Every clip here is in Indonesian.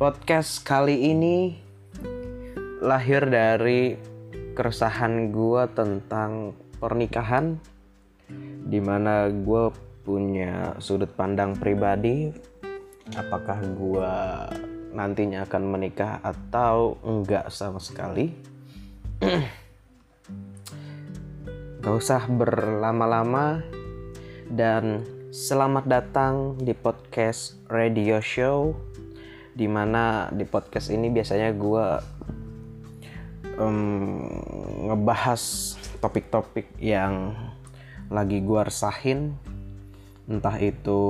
Podcast kali ini lahir dari keresahan gue tentang pernikahan Di mana gue punya sudut pandang pribadi. Apakah gue nantinya akan menikah atau enggak sama sekali? Gak usah berlama-lama dan selamat datang di podcast radio show di mana di podcast ini biasanya gue um, ngebahas topik-topik yang lagi gue resahin. Entah itu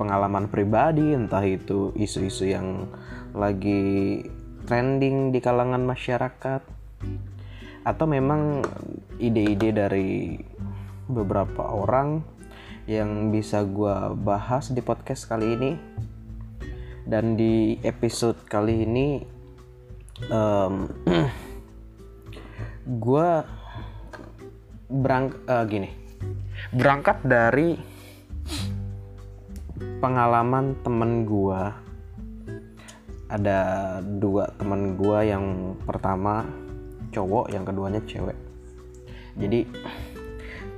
pengalaman pribadi entah itu isu-isu yang lagi trending di kalangan masyarakat. Atau memang ide-ide dari beberapa orang yang bisa gue bahas di podcast kali ini dan di episode kali ini um, gue berang uh, gini. Berangkat dari pengalaman temen gue ada dua temen gue yang pertama cowok yang keduanya cewek. Jadi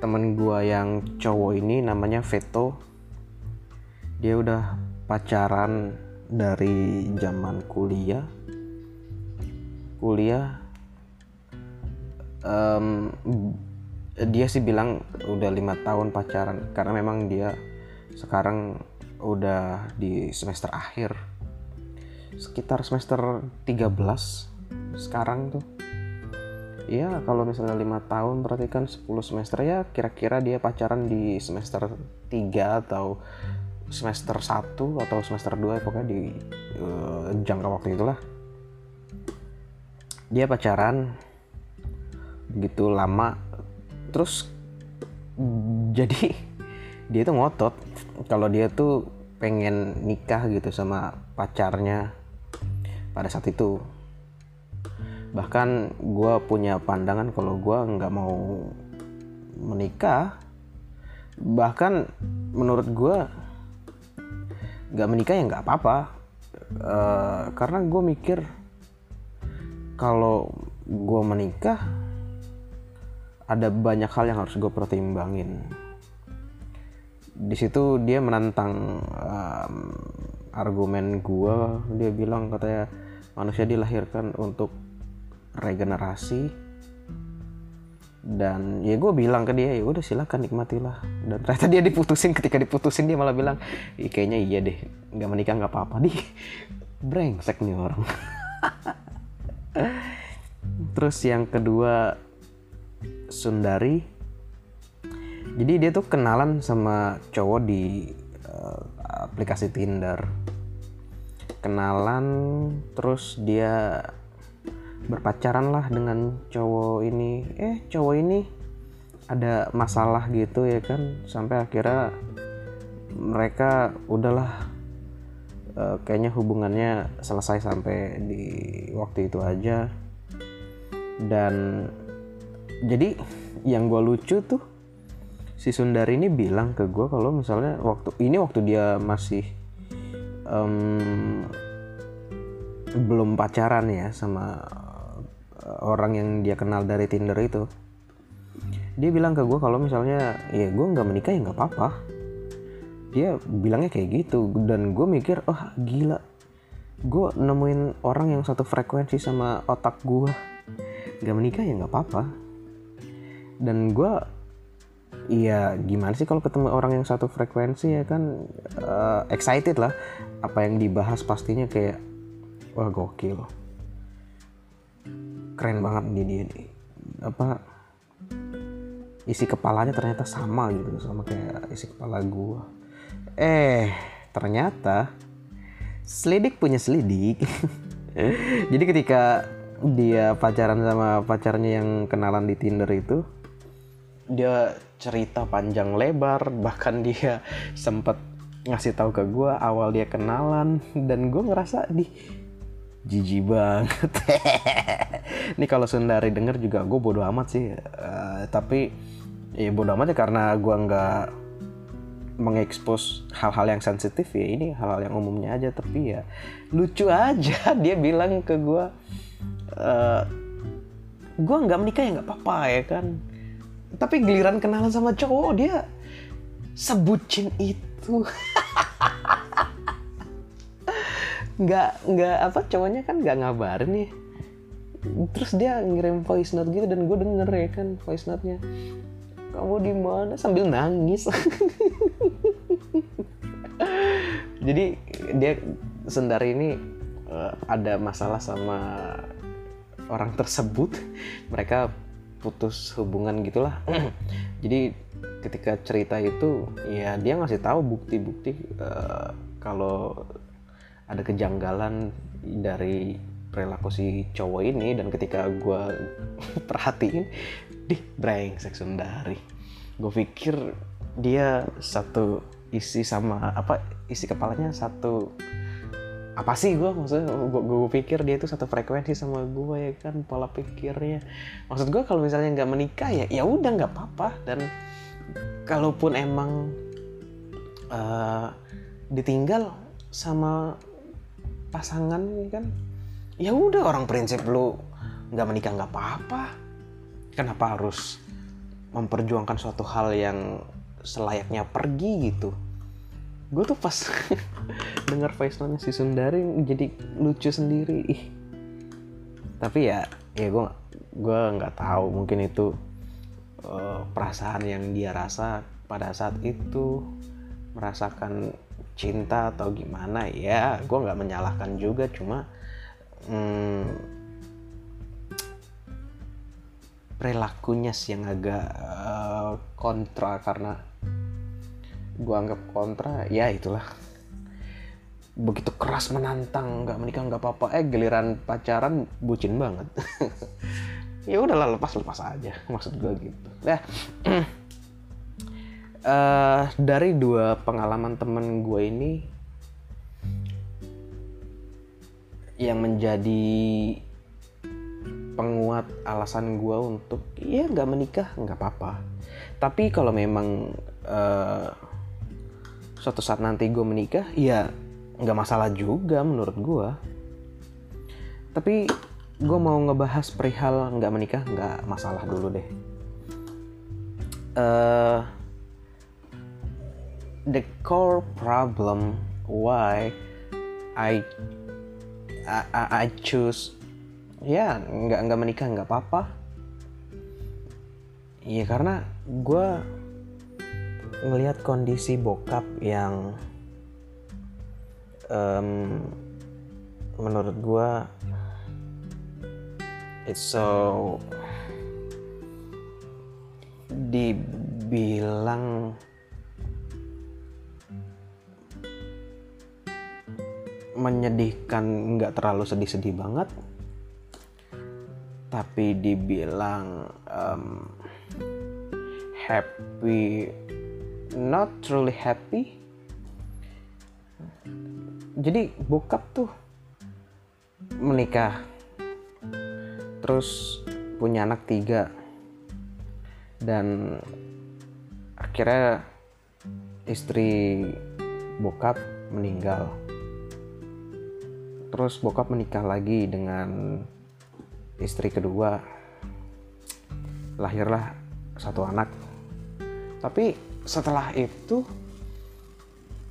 temen gue yang cowok ini namanya Veto. Dia udah pacaran dari zaman kuliah. Kuliah um, dia sih bilang udah lima tahun pacaran karena memang dia sekarang udah di semester akhir. Sekitar semester 13 sekarang tuh. Ya kalau misalnya lima tahun berarti kan 10 semester. Ya kira-kira dia pacaran di semester 3 atau semester 1 atau semester 2 pokoknya di uh, jangka waktu itulah. Dia pacaran begitu lama terus jadi dia tuh ngotot. Kalau dia tuh pengen nikah gitu sama pacarnya pada saat itu. Bahkan gue punya pandangan kalau gue nggak mau menikah. Bahkan menurut gue gak menikah ya nggak apa-apa. Uh, karena gue mikir kalau gue menikah ada banyak hal yang harus gue pertimbangin. Di situ dia menantang um, argumen gue dia bilang katanya manusia dilahirkan untuk regenerasi dan ya gue bilang ke dia ya udah silakan nikmatilah. Dan ternyata dia diputusin ketika diputusin dia malah bilang kayaknya iya deh nggak menikah nggak apa-apa. Di brengsek nih orang. Terus yang kedua Sundari. Jadi dia tuh kenalan sama cowok di uh, aplikasi Tinder. Kenalan terus dia berpacaran lah dengan cowok ini. Eh cowok ini ada masalah gitu ya kan? Sampai akhirnya mereka udahlah uh, kayaknya hubungannya selesai sampai di waktu itu aja. Dan jadi yang gue lucu tuh si Sundari ini bilang ke gue kalau misalnya waktu ini waktu dia masih um, belum pacaran ya sama orang yang dia kenal dari Tinder itu. Dia bilang ke gue kalau misalnya ya gue nggak menikah ya nggak apa-apa. Dia bilangnya kayak gitu dan gue mikir oh gila. Gue nemuin orang yang satu frekuensi sama otak gue nggak menikah ya nggak apa-apa. Dan gue Iya gimana sih kalau ketemu orang yang satu frekuensi ya kan uh, excited lah. Apa yang dibahas pastinya kayak wah gokil keren banget nih dia nih. Apa isi kepalanya ternyata sama gitu sama kayak isi kepala gua. Eh ternyata selidik punya selidik. Jadi ketika dia pacaran sama pacarnya yang kenalan di Tinder itu dia cerita panjang lebar bahkan dia sempat ngasih tahu ke gue awal dia kenalan. Dan gue ngerasa di jijik banget ini kalau Sundari denger juga gue bodo amat sih. Uh, tapi ya bodo amat ya karena gue nggak mengekspos hal-hal yang sensitif ya. Ini hal-hal yang umumnya aja. Tapi ya lucu aja. Dia bilang ke gue uh, gue nggak menikah ya nggak apa-apa ya kan. Tapi giliran kenalan sama cowok dia sebutin itu nggak nggak apa cowoknya kan nggak ngabarin nih terus dia ngirim voice note gitu dan gue denger ya kan voice note-nya. Kamu di mana? Sambil nangis. Jadi dia sendiri ini uh, ada masalah sama orang tersebut. Mereka putus hubungan gitulah. Jadi ketika cerita itu ya dia ngasih tahu bukti-bukti uh, kalau ada kejanggalan dari perilaku si cowok ini dan ketika gue perhatiin dih brengsek Sundari. Gue pikir dia satu isi sama apa isi kepalanya satu apa sih gue maksudnya gue, gue pikir dia itu satu frekuensi sama gue ya kan pola pikirnya. Maksud gue kalau misalnya nggak menikah ya ya udah nggak apa-apa. Dan kalaupun emang uh, ditinggal sama pasangan ya kan. Ya udah orang prinsip lu nggak menikah nggak apa-apa. Kenapa harus memperjuangkan suatu hal yang selayaknya pergi gitu? Gue tuh pas denger voice note si Sundari jadi lucu sendiri. Ih. Tapi ya ya gue gue nggak tahu. Mungkin itu uh, perasaan yang dia rasa pada saat itu. Merasakan cinta atau gimana ya gue nggak menyalahkan juga cuma hmm, perilakunya sih yang agak uh, kontra karena gue anggap kontra ya itulah. Begitu keras menantang nggak menikah nggak apa-apa eh giliran pacaran bucin banget. Ya udahlah lepas lepas aja maksud gue gitu. Ya uh, dari dua pengalaman temen gue ini yang menjadi penguat alasan gue untuk ya nggak menikah nggak apa-apa. Tapi kalau memang uh, suatu saat nanti gue menikah ya nggak masalah juga menurut gue tapi gue mau ngebahas perihal nggak menikah nggak masalah dulu deh. Uh, the core problem why I I, I choose ya nggak nggak menikah nggak apa-apa. Ya karena gue ngelihat kondisi bokap yang um, menurut gue it's so dibilang menyedihkan nggak terlalu sedih-sedih banget. Tapi dibilang um, happy not truly happy. Jadi bokap tuh menikah terus punya anak tiga. Dan akhirnya istri bokap meninggal terus bokap menikah lagi dengan istri kedua. Lahirlah satu anak. Tapi setelah itu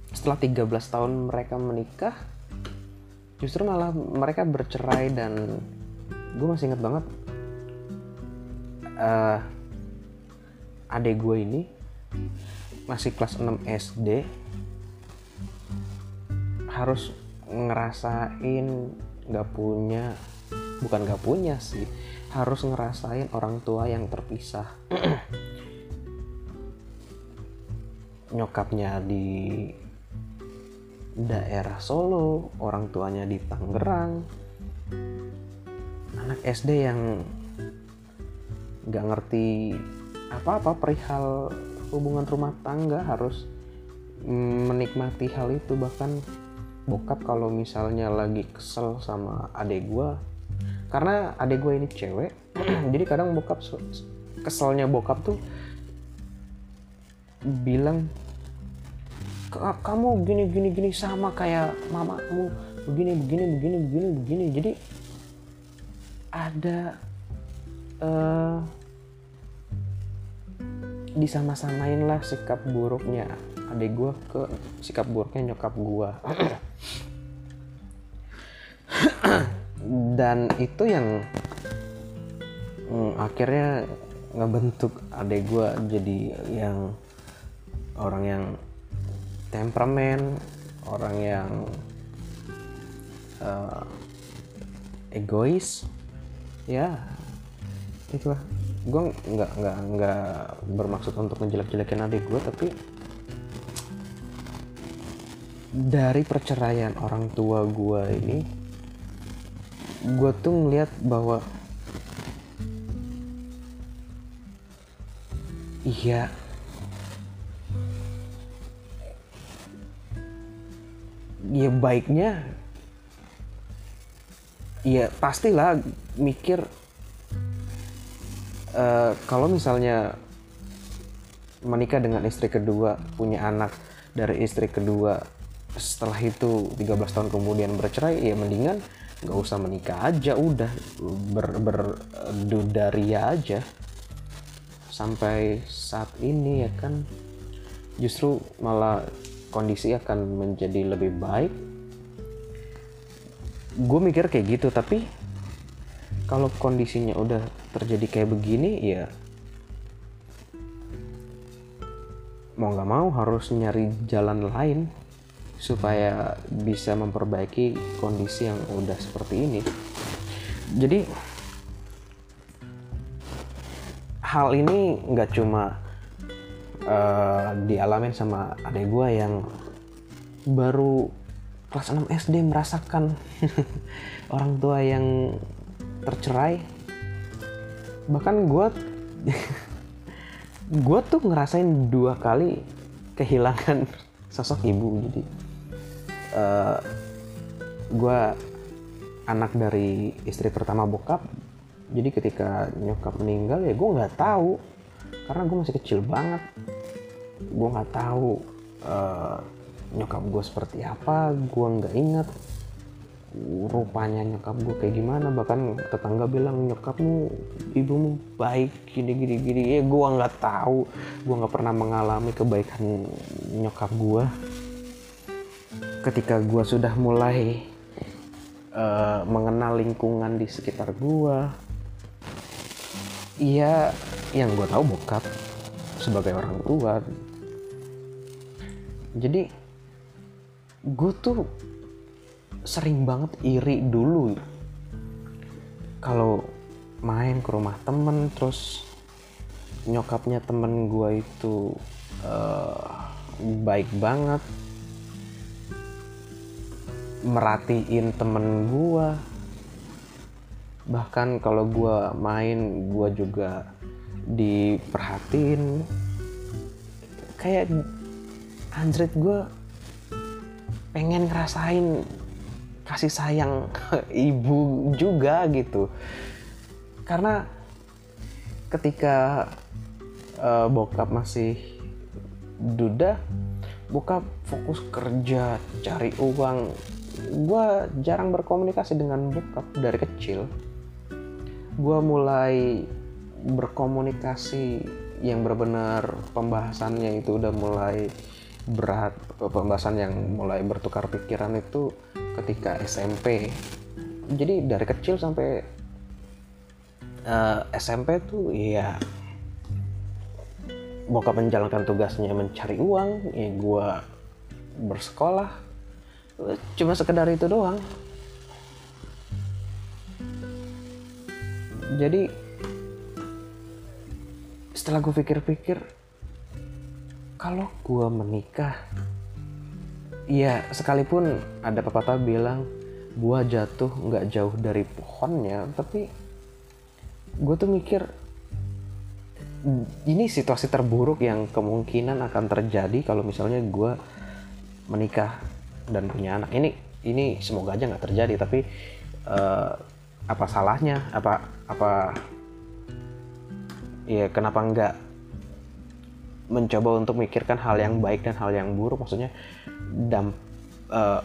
setelah 13 tahun mereka menikah justru malah mereka bercerai dan gue masih inget banget uh, adik gue ini masih kelas 6 SD harus ngerasain nggak punya bukan nggak punya sih harus ngerasain orang tua yang terpisah. Nyokapnya di daerah Solo orang tuanya di Tangerang. Anak SD yang nggak ngerti apa-apa perihal hubungan rumah tangga harus menikmati hal itu bahkan bokap kalau misalnya lagi kesel sama adek gue karena adek gue ini cewek jadi kadang bokap keselnya bokap tuh bilang "Ka- kamu gini gini gini sama kayak mamamu begini begini begini begini begini. Jadi ada eh disama-samain lah sikap buruknya adik gue ke sikap buruknya nyokap gue dan itu yang mm, akhirnya ngebentuk adik gue jadi yang orang yang temperamen orang yang eh, egois. Ya itulah. Gue nggak nggak nggak bermaksud untuk ngejelek-jelekin adik gue tapi dari perceraian orang tua gue ini gue tuh ngeliat bahwa iya ya baiknya ya pastilah mikir eh, kalau misalnya menikah dengan istri kedua punya anak dari istri kedua setelah itu 13 tahun kemudian bercerai ya mendingan nggak usah menikah aja udah. Ber berdudaria aja. Sampai saat ini ya kan justru malah kondisi akan menjadi lebih baik. Gue mikir kayak gitu tapi kalau kondisinya udah terjadi kayak begini ya mau nggak mau harus nyari jalan lain supaya bisa memperbaiki kondisi yang udah seperti ini. Jadi hal ini nggak cuma eh, dialamin sama adik gue yang baru kelas 6 SD merasakan orang tua yang tercerai. Bahkan gue gue tuh ngerasain dua kali kehilangan sosok ibu jadi eh gue anak dari istri pertama bokap jadi ketika nyokap meninggal ya gue nggak tahu karena gue masih kecil banget. Gue nggak tahu eh, nyokap gue seperti apa gue nggak ingat rupanya nyokap gue kayak gimana. Bahkan tetangga bilang nyokapmu ibumu baik gini gini gini. Ya gue nggak tahu gue nggak pernah mengalami kebaikan nyokap gue ketika gue sudah mulai eh, mengenal lingkungan di sekitar gue iya yang gue tahu bokap sebagai orang tua. Jadi gue tuh sering banget iri dulu kalau main ke rumah temen terus nyokapnya temen gue itu eh, baik banget merhatiin temen gue bahkan kalau gue main gue juga diperhatiin. Kayak anjrit gue pengen ngerasain kasih sayang ibu juga gitu. Karena ketika eh, bokap masih duda bokap fokus kerja cari uang gue jarang berkomunikasi dengan bokap dari kecil. Gue mulai berkomunikasi yang benar-benar pembahasannya itu udah mulai berat pembahasan yang mulai bertukar pikiran itu ketika SMP jadi dari kecil sampai eh, SMP tuh ya bokap menjalankan tugasnya mencari uang ya gue bersekolah cuma sekedar itu doang. Jadi setelah gue pikir-pikir kalau gue menikah ya sekalipun ada pepatah bilang buah jatuh nggak jauh dari pohonnya tapi gue tuh mikir ini situasi terburuk yang kemungkinan akan terjadi kalau misalnya gue menikah dan punya anak. Ini ini semoga aja nggak terjadi tapi eh, apa salahnya? Apa apa ya kenapa nggak mencoba untuk mikirkan hal yang baik dan hal yang buruk? Maksudnya dam uh,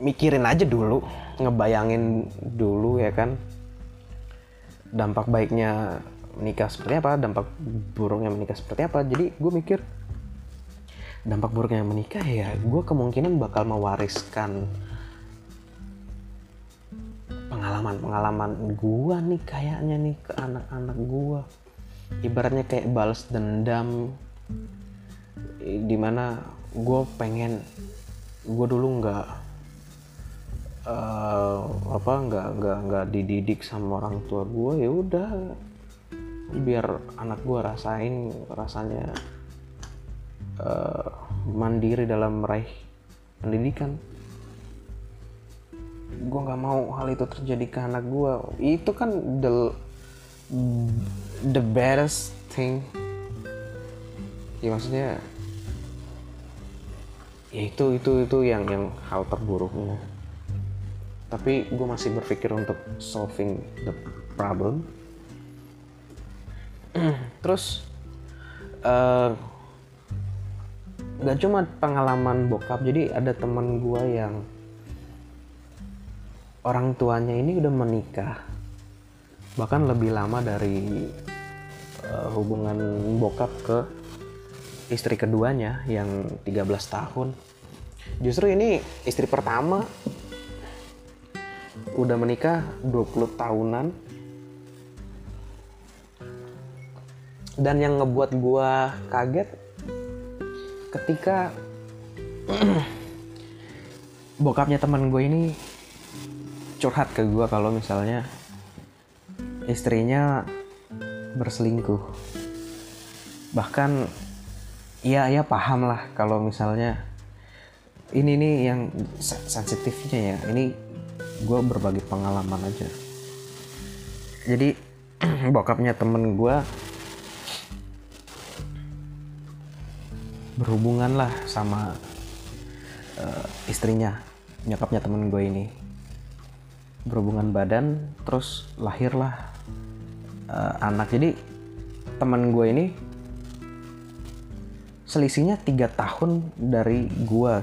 mikirin aja dulu ngebayangin dulu ya kan? Dampak baiknya menikah seperti apa dampak buruknya menikah seperti apa. Jadi gue mikir dampak buruknya menikah ya gue kemungkinan bakal mewariskan pengalaman-pengalaman gue nih kayaknya nih ke anak-anak gue ibaratnya kayak balas dendam di mana gue pengen gue dulu nggak uh, apa nggak nggak nggak dididik sama orang tua gue ya udah biar anak gue rasain rasanya uh, mandiri dalam meraih pendidikan. Gue nggak mau hal itu terjadi ke anak gue itu kan the the best thing. Ya maksudnya ya itu itu itu yang yang hal terburuknya. Tapi gue masih berpikir untuk solving the problem. Terus uh, gak cuma pengalaman bokap jadi ada teman gue yang orang tuanya ini udah menikah bahkan lebih lama dari uh, hubungan bokap ke istri keduanya yang 13 tahun. Justru ini istri pertama udah menikah 20 tahunan. Dan yang ngebuat gua kaget ketika bokapnya teman gue ini curhat ke gue kalau misalnya istrinya berselingkuh. Bahkan ya ya paham lah kalau misalnya ini nih yang sensitifnya ya. Ini gue berbagi pengalaman aja. Jadi bokapnya temen gue berhubungan lah sama uh, istrinya nyokapnya temen gue ini. Berhubungan badan terus lahirlah uh, anak. Jadi teman gue ini selisihnya tiga tahun dari gue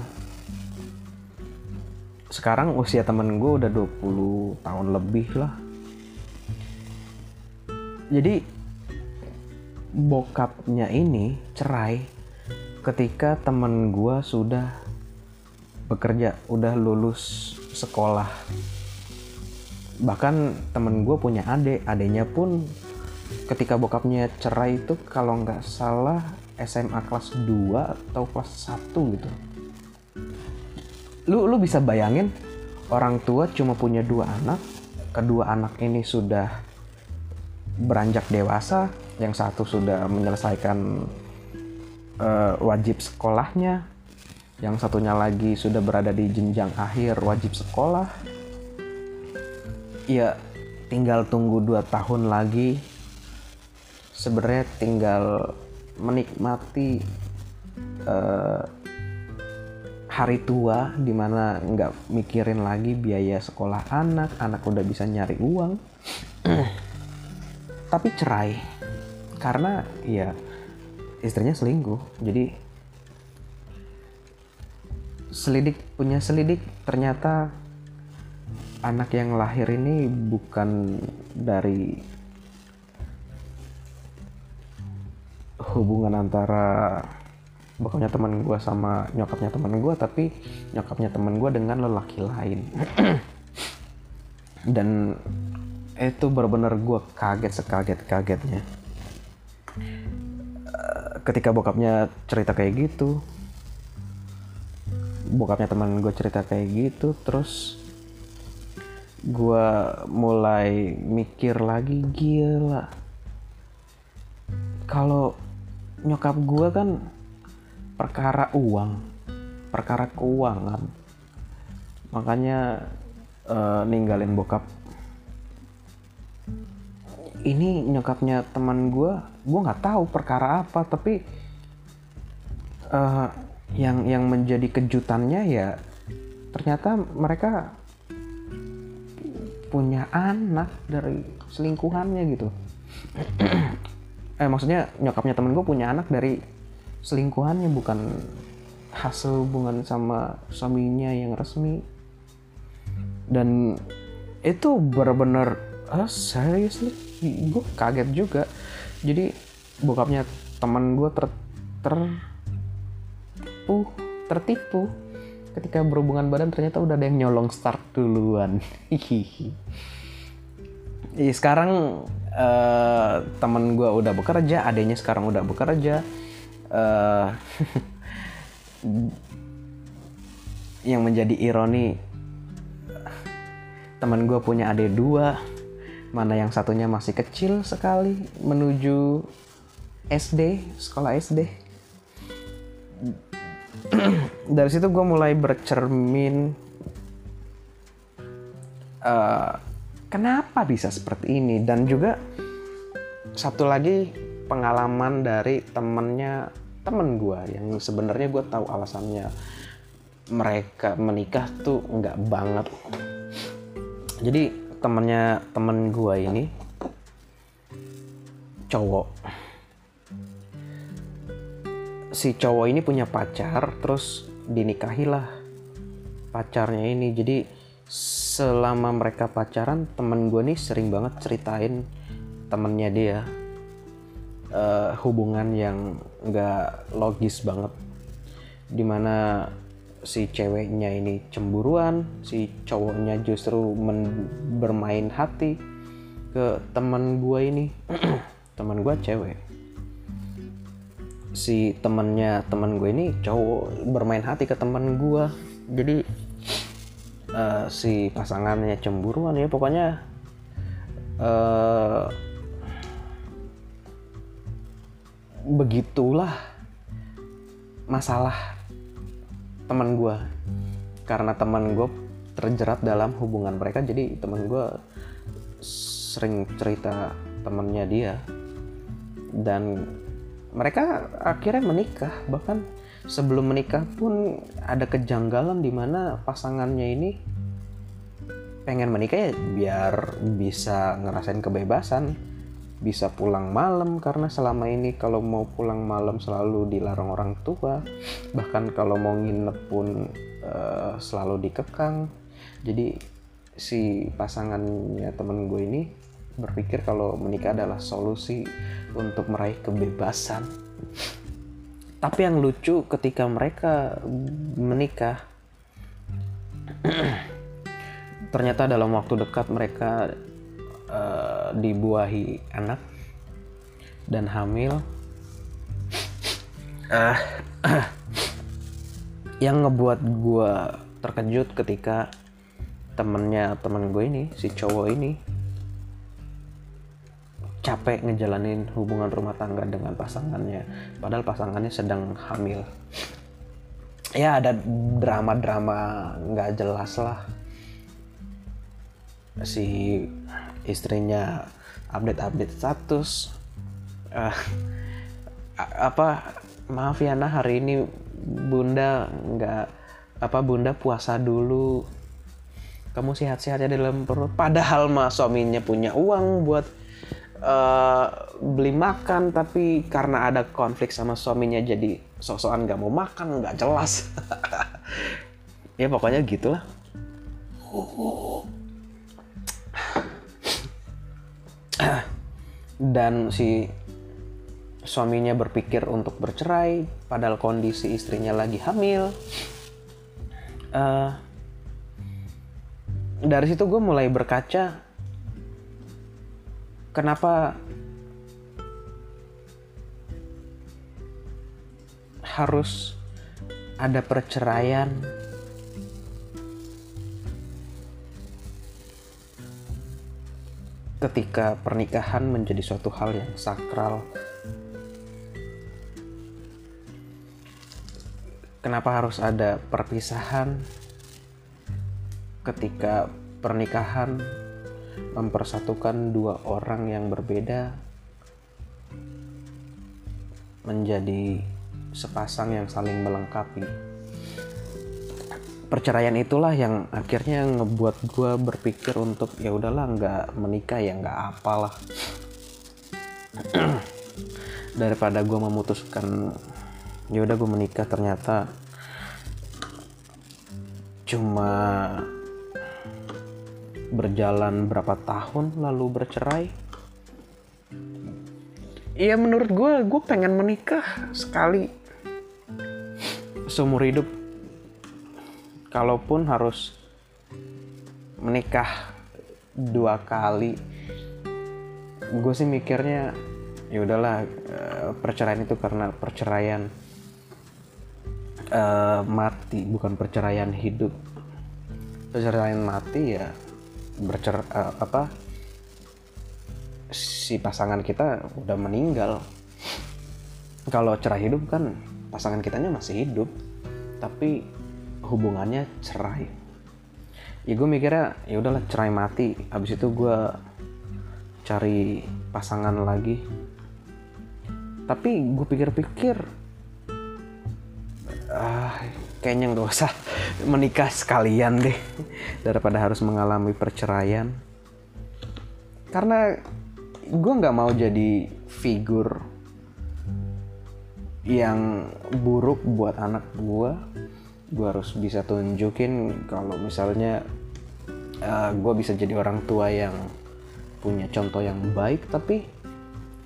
sekarang usia temen gue udah 20 tahun lebih lah. Jadi bokapnya ini cerai ketika temen gue sudah bekerja udah lulus sekolah. Bahkan temen gue punya adik adiknya pun ketika bokapnya cerai itu kalau nggak salah SMA kelas 2 atau kelas 1 gitu. Lu lu bisa bayangin orang tua cuma punya dua anak kedua anak ini sudah beranjak dewasa yang satu sudah menyelesaikan uh, wajib sekolahnya. Yang satunya lagi sudah berada di jenjang akhir wajib sekolah. Ya tinggal tunggu dua tahun lagi. Sebenarnya tinggal menikmati uh, hari tua di mana nggak mikirin lagi biaya sekolah anak. Anak udah bisa nyari uang. Tapi cerai. Karena ya istrinya selingkuh. Jadi selidik punya selidik ternyata anak yang lahir ini bukan dari hubungan antara bokapnya teman gue sama nyokapnya teman gue tapi nyokapnya teman gue dengan lelaki lain. Dan itu benar-benar gue kaget sekaget kagetnya ketika bokapnya cerita kayak gitu bokapnya teman gue cerita kayak gitu terus gue mulai mikir lagi gila. Kalau nyokap gue kan perkara uang perkara keuangan. Makanya uh, ninggalin bokap ini nyokapnya teman gue gue nggak tahu perkara apa tapi uh, yang yang menjadi kejutannya ya ternyata mereka punya anak dari selingkuhannya gitu. Eh maksudnya nyokapnya temen gue punya anak dari selingkuhannya bukan hasil hubungan sama suaminya yang resmi. Dan itu benar-benar ah seriously? Gue kaget juga. Jadi bokapnya teman gue ter tertipu tertipu. Ketika berhubungan badan ternyata udah ada yang nyolong start duluan. Hihihi Iya sekarang uh, temen gue udah bekerja, adanya sekarang udah bekerja. Uh, yang menjadi ironi, temen gue punya adik dua, mana yang satunya masih kecil sekali menuju SD, sekolah SD. Dari situ gue mulai bercermin. Uh, kenapa bisa seperti ini dan juga satu lagi pengalaman dari temennya temen gue yang sebenarnya gue tahu alasannya mereka menikah tuh nggak banget jadi temennya temen gue ini cowok. Si cowok ini punya pacar terus dinikahilah pacarnya ini. Jadi selama mereka pacaran temen gue nih sering banget ceritain temennya dia uh, hubungan yang nggak logis banget. Di mana si ceweknya ini cemburuan si cowoknya justru bermain hati ke temen gue ini. Temen gue cewek. Si temennya temen gue ini cowok bermain hati ke temen gue jadi uh, si pasangannya cemburuan ya pokoknya uh, begitulah masalah teman gue karena teman gue terjerat dalam hubungan mereka jadi teman gue sering cerita temennya dia. Dan mereka akhirnya menikah bahkan sebelum menikah pun ada kejanggalan di mana pasangannya ini pengen menikah ya biar bisa ngerasain kebebasan bisa pulang malam karena selama ini kalau mau pulang malam selalu dilarang orang tua. Bahkan kalau mau nginep pun uh, selalu dikekang. Jadi si pasangannya temen gue ini berpikir kalau menikah adalah solusi untuk meraih kebebasan. Tapi yang lucu ketika mereka menikah ternyata dalam waktu dekat mereka uh, dibuahi anak dan hamil. Uh, yang ngebuat gue terkejut ketika temennya temen gue ini si cowok ini capek ngejalanin hubungan rumah tangga dengan pasangannya. Padahal pasangannya sedang hamil. Ya ada drama-drama nggak jelas lah. Si istrinya update-update status. Uh, apa maaf ya nah hari ini bunda nggak apa bunda puasa dulu. Kamu sehat-sehat ya dalam perut. Padahal mah suaminya punya uang buat uh, beli makan tapi karena ada konflik sama suaminya jadi sosokan nggak mau makan nggak jelas. Ya pokoknya gitulah dan si suaminya berpikir untuk bercerai padahal kondisi istrinya lagi hamil. Uh, dari situ gue mulai berkaca kenapa harus ada perceraian ketika pernikahan menjadi suatu hal yang sakral kenapa harus ada perpisahan ketika pernikahan mempersatukan dua orang yang berbeda menjadi sepasang yang saling melengkapi. Perceraian itulah yang akhirnya ngebuat gue berpikir untuk ya udahlah nggak menikah ya nggak apalah. daripada gue memutuskan ya udah gue menikah ternyata cuma berjalan berapa tahun lalu bercerai Iya menurut gue, gue pengen menikah sekali seumur hidup. Kalaupun harus menikah dua kali, gue sih mikirnya ya udahlah eh, perceraian itu karena perceraian uh, mati, bukan perceraian hidup. Perceraian mati ya bercer uh, apa si pasangan kita udah meninggal kalau cerai hidup kan pasangan kitanya masih hidup tapi hubungannya cerai. Ya gue mikirnya ya udahlah cerai mati. Habis itu gue cari pasangan lagi. Tapi gue pikir-pikir ah, kayaknya nggak usah menikah sekalian deh daripada harus mengalami perceraian. Karena gue nggak mau jadi figur yang buruk buat anak gue gue harus bisa tunjukin kalau misalnya uh, gue bisa jadi orang tua yang punya contoh yang baik tapi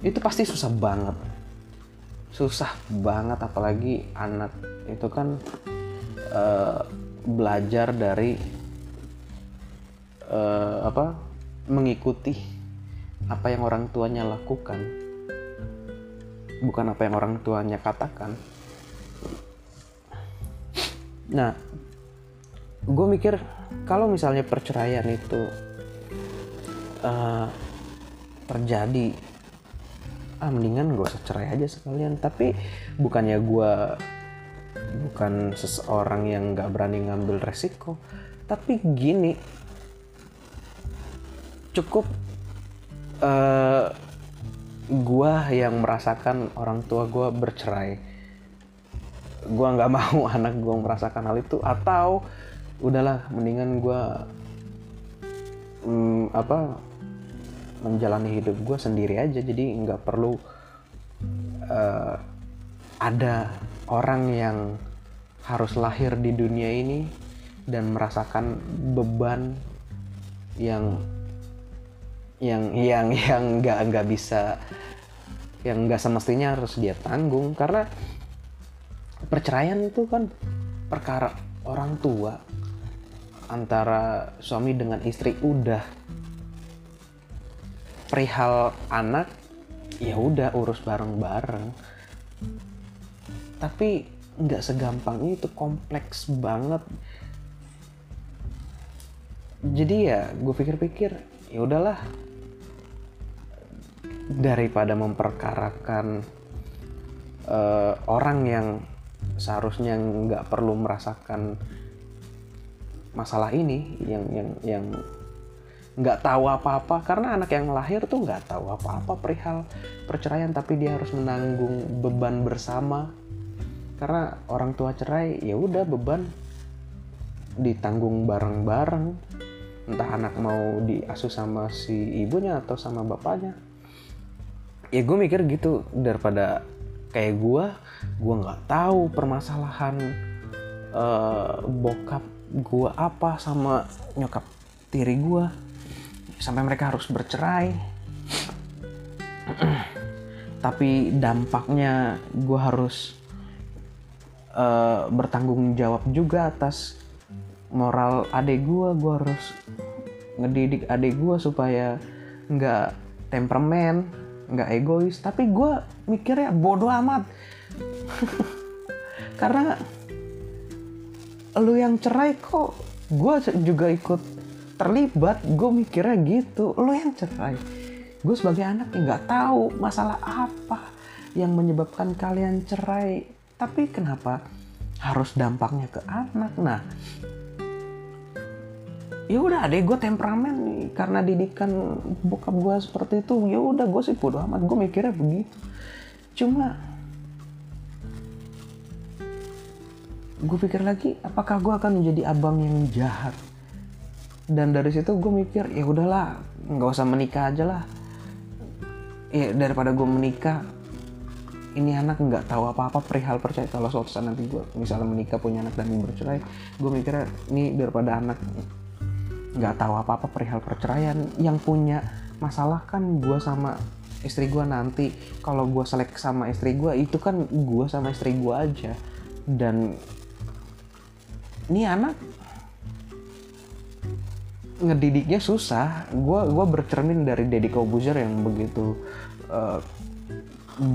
itu pasti susah banget. Susah banget apalagi anak itu kan uh, belajar dari uh, apa mengikuti apa yang orang tuanya lakukan bukan apa yang orang tuanya katakan nah gue mikir kalau misalnya perceraian itu uh, terjadi ah mendingan gue usah cerai aja sekalian. Tapi bukannya gue bukan seseorang yang nggak berani ngambil resiko. Tapi gini cukup uh, gua yang merasakan orang tua gua bercerai gua nggak mau anak gua merasakan hal itu atau udahlah mendingan gua um, apa menjalani hidup gue sendiri aja. Jadi nggak perlu uh, ada orang yang harus lahir di dunia ini dan merasakan beban yang yang yang yang nggak nggak bisa yang nggak semestinya harus dia tanggung. Karena perceraian itu kan perkara orang tua antara suami dengan istri udah. Perihal anak ya udah urus bareng-bareng. Tapi nggak segampang itu kompleks banget. Jadi ya gue pikir-pikir ya udahlah. Daripada memperkarakan uh, orang yang seharusnya nggak perlu merasakan masalah ini yang yang yang nggak tahu apa-apa. Karena anak yang lahir tuh nggak tahu apa-apa perihal perceraian tapi dia harus menanggung beban bersama. Karena orang tua cerai ya udah beban ditanggung bareng-bareng. Entah anak mau diasuh sama si ibunya atau sama bapaknya. Ya gue mikir gitu daripada kayak gue gue nggak tahu permasalahan uh, bokap gue apa sama nyokap tiri gue sampai mereka harus bercerai. Tapi dampaknya gue harus uh, bertanggung jawab juga atas moral adik gue gue harus ngedidik adik gue supaya nggak temperamen nggak egois. Tapi gue mikirnya bodoh amat karena lu yang cerai kok. Gue juga ikut terlibat gue mikirnya gitu. Lu yang cerai. Gue sebagai anak nggak tahu masalah apa yang menyebabkan kalian cerai. Tapi kenapa harus dampaknya ke anak? Nah ya udah deh gue temperamen nih. Karena didikan bokap gue seperti itu ya udah gue sih bodo amat. Gue mikirnya begitu. Cuma gue pikir lagi apakah gue akan menjadi abang yang jahat? Dan dari situ gue mikir ya udahlah nggak usah menikah aja lah. Ya daripada gue menikah ini anak nggak tahu apa-apa perihal percaya kalau suatu saat nanti gue misalnya menikah punya anak dan bercerai gue mikirnya ini daripada anak nggak tahu apa-apa perihal perceraian yang punya masalah kan gue sama istri gue nanti. Kalau gue selek sama istri gue itu kan gue sama istri gue aja. Dan ini anak ngedidiknya susah. Gue gua bercermin dari Deddy Kobuzer yang begitu uh,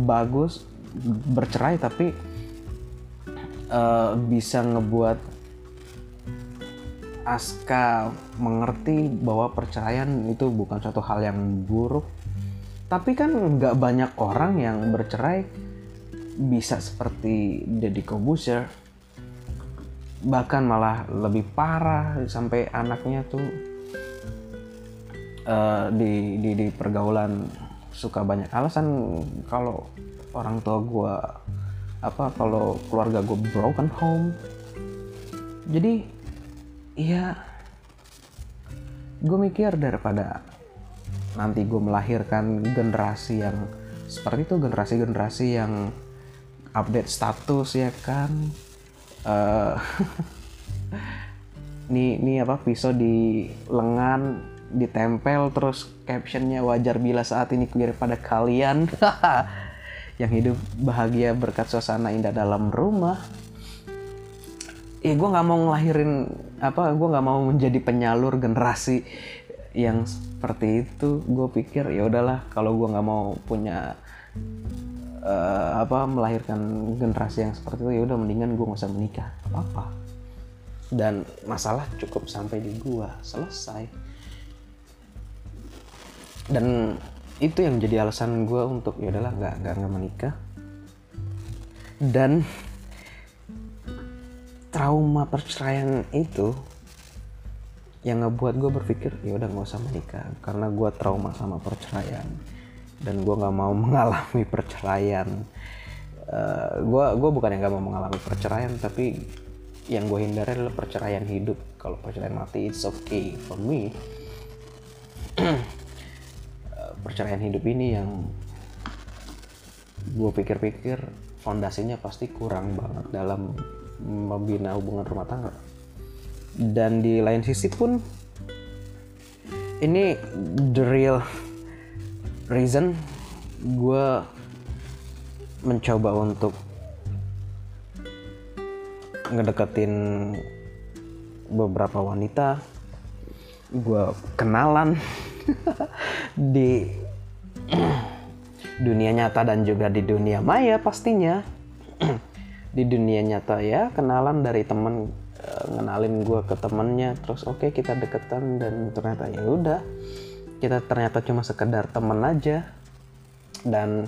bagus bercerai tapi uh, bisa ngebuat Aska mengerti bahwa perceraian itu bukan suatu hal yang buruk. Tapi kan nggak banyak orang yang bercerai bisa seperti Deddy Kobuser bahkan malah lebih parah sampai anaknya tuh uh, di, di di pergaulan suka banyak alasan. Kalau orang tua gue apa kalau keluarga gue broken home jadi iya gue mikir daripada nanti gue melahirkan generasi yang seperti itu generasi-generasi yang update status ya kan uh, nih nih apa pisau di lengan ditempel terus captionnya wajar bila saat ini pada kalian. Yang hidup bahagia berkat suasana indah dalam rumah. Ya gue nggak mau ngelahirin apa gue nggak mau menjadi penyalur generasi yang seperti itu. Gue pikir ya udahlah kalau gue nggak mau punya uh, apa melahirkan generasi yang seperti itu ya udah mendingan gue nggak usah menikah. Apa apa dan masalah cukup sampai di gue selesai. Dan itu yang jadi alasan gue untuk ya udahlah nggak nggak nggak menikah. Dan trauma perceraian itu yang ngebuat gue berpikir ya udah nggak usah menikah. Karena gue trauma sama perceraian dan gue nggak mau mengalami perceraian. Gue uh, gue bukan yang nggak mau mengalami perceraian tapi yang gue hindari adalah perceraian hidup. Kalau perceraian mati it's okay for me. Perceraian hidup ini yang gue pikir-pikir fondasinya pasti kurang banget dalam membina hubungan rumah tangga. Dan di lain sisi pun ini the real reason gue mencoba untuk ngedeketin beberapa wanita. Gue kenalan di dunia nyata dan juga di dunia maya pastinya. Di dunia nyata ya kenalan dari temen uh, ngenalin gue ke temennya. Terus oke okay, kita deketan dan ternyata ya udah kita ternyata cuma sekedar temen aja dan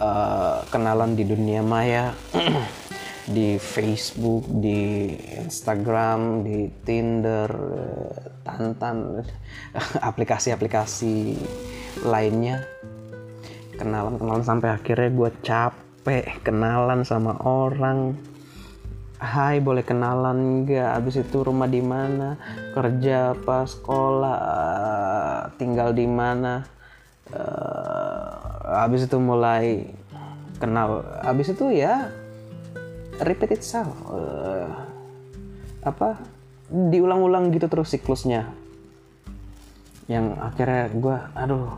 uh, kenalan di dunia maya di Facebook, di Instagram, di Tinder, Tantan, aplikasi-aplikasi lainnya. Kenalan-kenalan sampai akhirnya gue capek kenalan sama orang. Hai, boleh kenalan nggak? Abis itu rumah di mana? Kerja apa? Sekolah? Tinggal di mana? Uh, abis itu mulai kenal. Abis itu ya repeat itself uh, apa diulang-ulang gitu terus siklusnya yang akhirnya gue aduh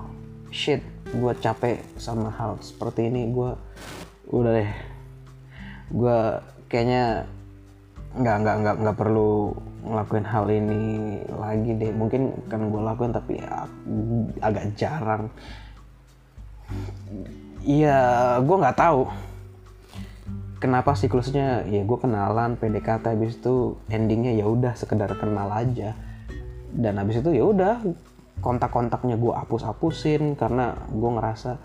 shit gue capek sama hal seperti ini gue udah deh gue kayaknya nggak nggak nggak nggak perlu ngelakuin hal ini lagi deh. Mungkin kan gue lakuin tapi ya, agak jarang. Iya gue nggak tahu. Kenapa siklusnya? Ya gue kenalan PDKT habis itu endingnya ya udah sekedar kenal aja. Dan habis itu ya udah kontak-kontaknya gue hapus-hapusin karena gue ngerasa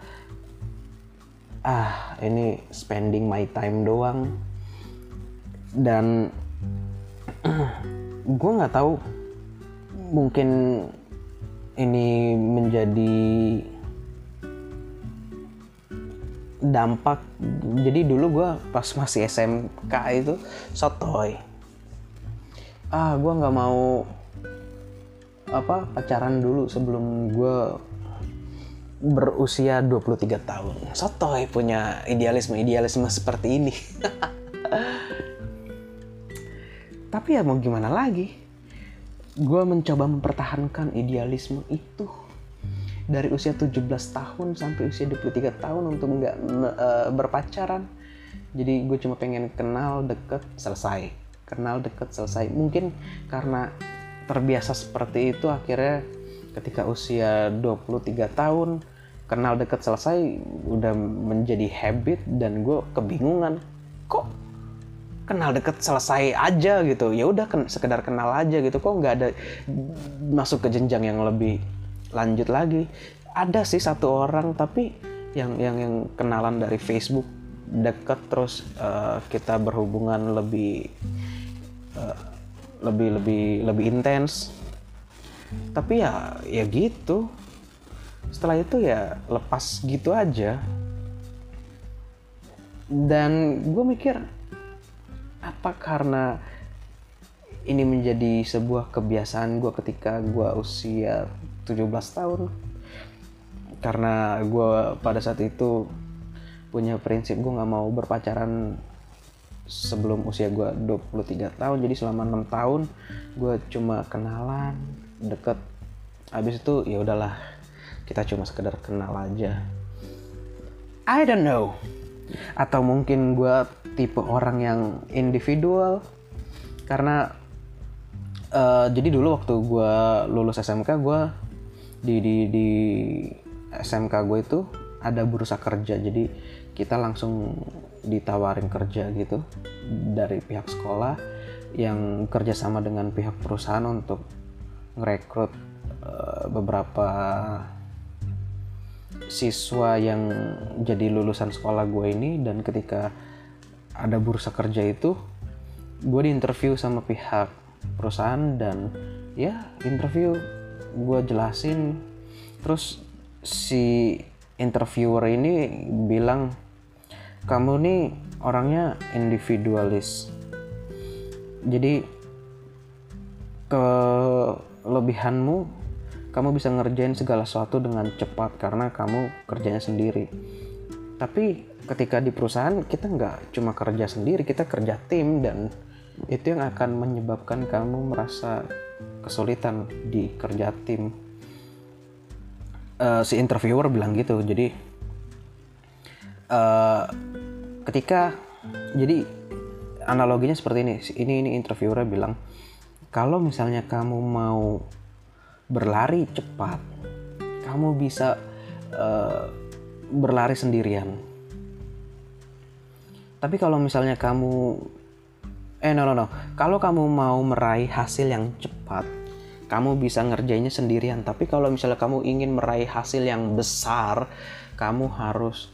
ah ini spending my time doang dan gue nggak tahu mungkin ini menjadi dampak jadi dulu gue pas masih SMK itu sotoy ah gue nggak mau apa pacaran dulu sebelum gue berusia 23 tahun. Sotoy punya idealisme-idealisme seperti ini. Tapi ya mau gimana lagi? Gue mencoba mempertahankan idealisme itu dari usia 17 tahun sampai usia 23 tahun untuk nggak uh, berpacaran. Jadi gue cuma pengen kenal deket selesai. Kenal deket selesai. Mungkin karena terbiasa seperti itu akhirnya ketika usia 23 tahun kenal deket selesai udah menjadi habit dan gue kebingungan kok kenal deket selesai aja gitu. Ya udah ken sekedar kenal aja gitu. Kok nggak ada masuk ke jenjang yang lebih lanjut lagi? Ada sih satu orang tapi yang yang yang kenalan dari Facebook deket terus uh, kita berhubungan lebih uh, lebih lebih lebih intens. Tapi ya ya gitu. Setelah itu ya lepas gitu aja. Dan gue mikir apa karena ini menjadi sebuah kebiasaan gue ketika gue usia 17 tahun? Karena gue pada saat itu punya prinsip gue nggak mau berpacaran sebelum usia gue 23 tahun. Jadi selama enam tahun gue cuma kenalan deket. Habis itu ya udahlah kita cuma sekedar kenal aja. I don't know. Atau mungkin gue tipe orang yang individual. Karena uh, jadi dulu waktu gue lulus SMK gue di di di SMK gue itu ada bursa kerja. Jadi kita langsung ditawarin kerja gitu dari pihak sekolah yang kerjasama dengan pihak perusahaan untuk merekrut uh, beberapa siswa yang jadi lulusan sekolah gue ini. Dan ketika ada bursa kerja itu gue diinterview sama pihak perusahaan dan ya interview gue jelasin terus si interviewer ini bilang kamu nih orangnya individualis jadi kelebihanmu kamu bisa ngerjain segala sesuatu dengan cepat karena kamu kerjanya sendiri. Tapi ketika di perusahaan kita nggak cuma kerja sendiri, kita kerja tim dan itu yang akan menyebabkan kamu merasa kesulitan di kerja tim. Uh, si interviewer bilang gitu, jadi uh, ketika jadi analoginya seperti ini, ini ini interviewer bilang kalau misalnya kamu mau berlari cepat, kamu bisa uh, berlari sendirian. Tapi kalau misalnya kamu eh no no no, kalau kamu mau meraih hasil yang cepat, kamu bisa ngerjainnya sendirian. Tapi kalau misalnya kamu ingin meraih hasil yang besar, kamu harus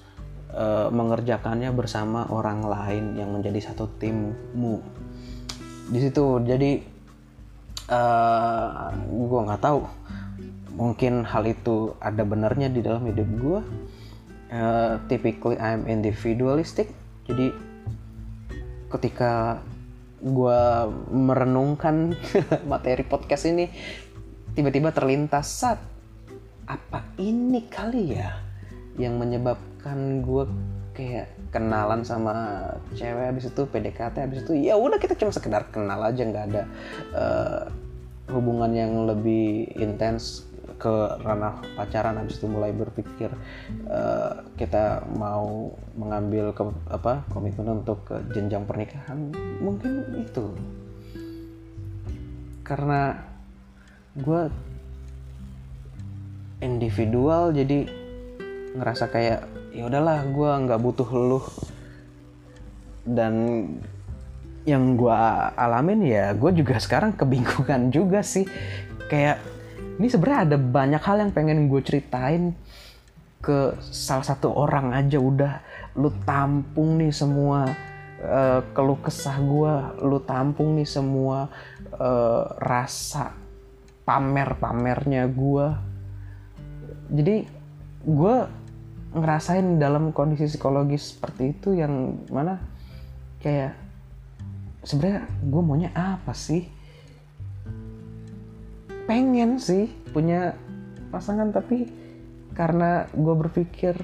uh, mengerjakannya bersama orang lain yang menjadi satu timmu. Di situ jadi uh, eh, gue nggak tahu mungkin hal itu ada benarnya di dalam hidup gue uh, typically I'm individualistic jadi ketika gue merenungkan materi podcast ini tiba-tiba terlintas saat apa ini kali ya yang menyebabkan gue kayak kenalan sama cewek? Habis itu PDKT habis itu ya udah kita cuma sekedar kenal aja nggak ada uh, hubungan yang lebih intens ke ranah pacaran habis itu mulai berpikir uh, kita mau mengambil ke, apa komitmen untuk ke jenjang pernikahan mungkin itu. Karena gue individual jadi ngerasa kayak ya udahlah gue nggak butuh lu dan yang gue alamin ya gue juga sekarang kebingungan juga sih. Kayak ini sebenarnya ada banyak hal yang pengen gue ceritain ke salah satu orang aja udah. Lu tampung nih semua uh, keluh kesah gue lu tampung nih semua uh, rasa pamer pamernya gue jadi gue ngerasain dalam kondisi psikologis seperti itu yang mana kayak sebenarnya gue maunya apa sih pengen sih punya pasangan tapi karena gue berpikir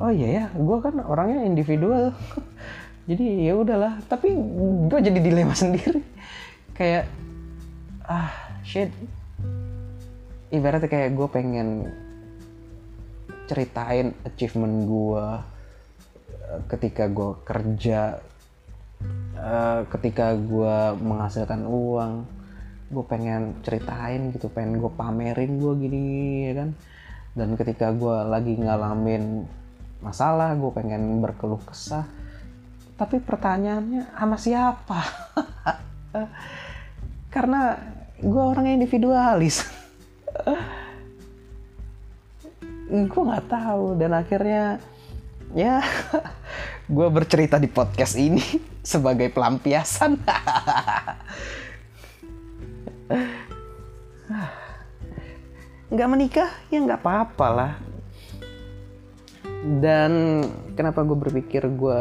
oh iya ya gue kan orangnya individual. Jadi ya udahlah tapi gue jadi dilema sendiri. Kayak ah shit. Ibaratnya kayak gue pengen ceritain achievement gue ketika gue kerja uh, ketika gue menghasilkan uang gue pengen ceritain gitu pengen gue pamerin gue gini ya kan? Dan ketika gue lagi ngalamin masalah gue pengen berkeluh kesah. Tapi pertanyaannya sama siapa? Karena gue orangnya individualis. Gue nggak tahu dan akhirnya ya gue bercerita di podcast ini sebagai pelampiasan nggak menikah ya nggak apa-apa lah. Dan kenapa gue berpikir gue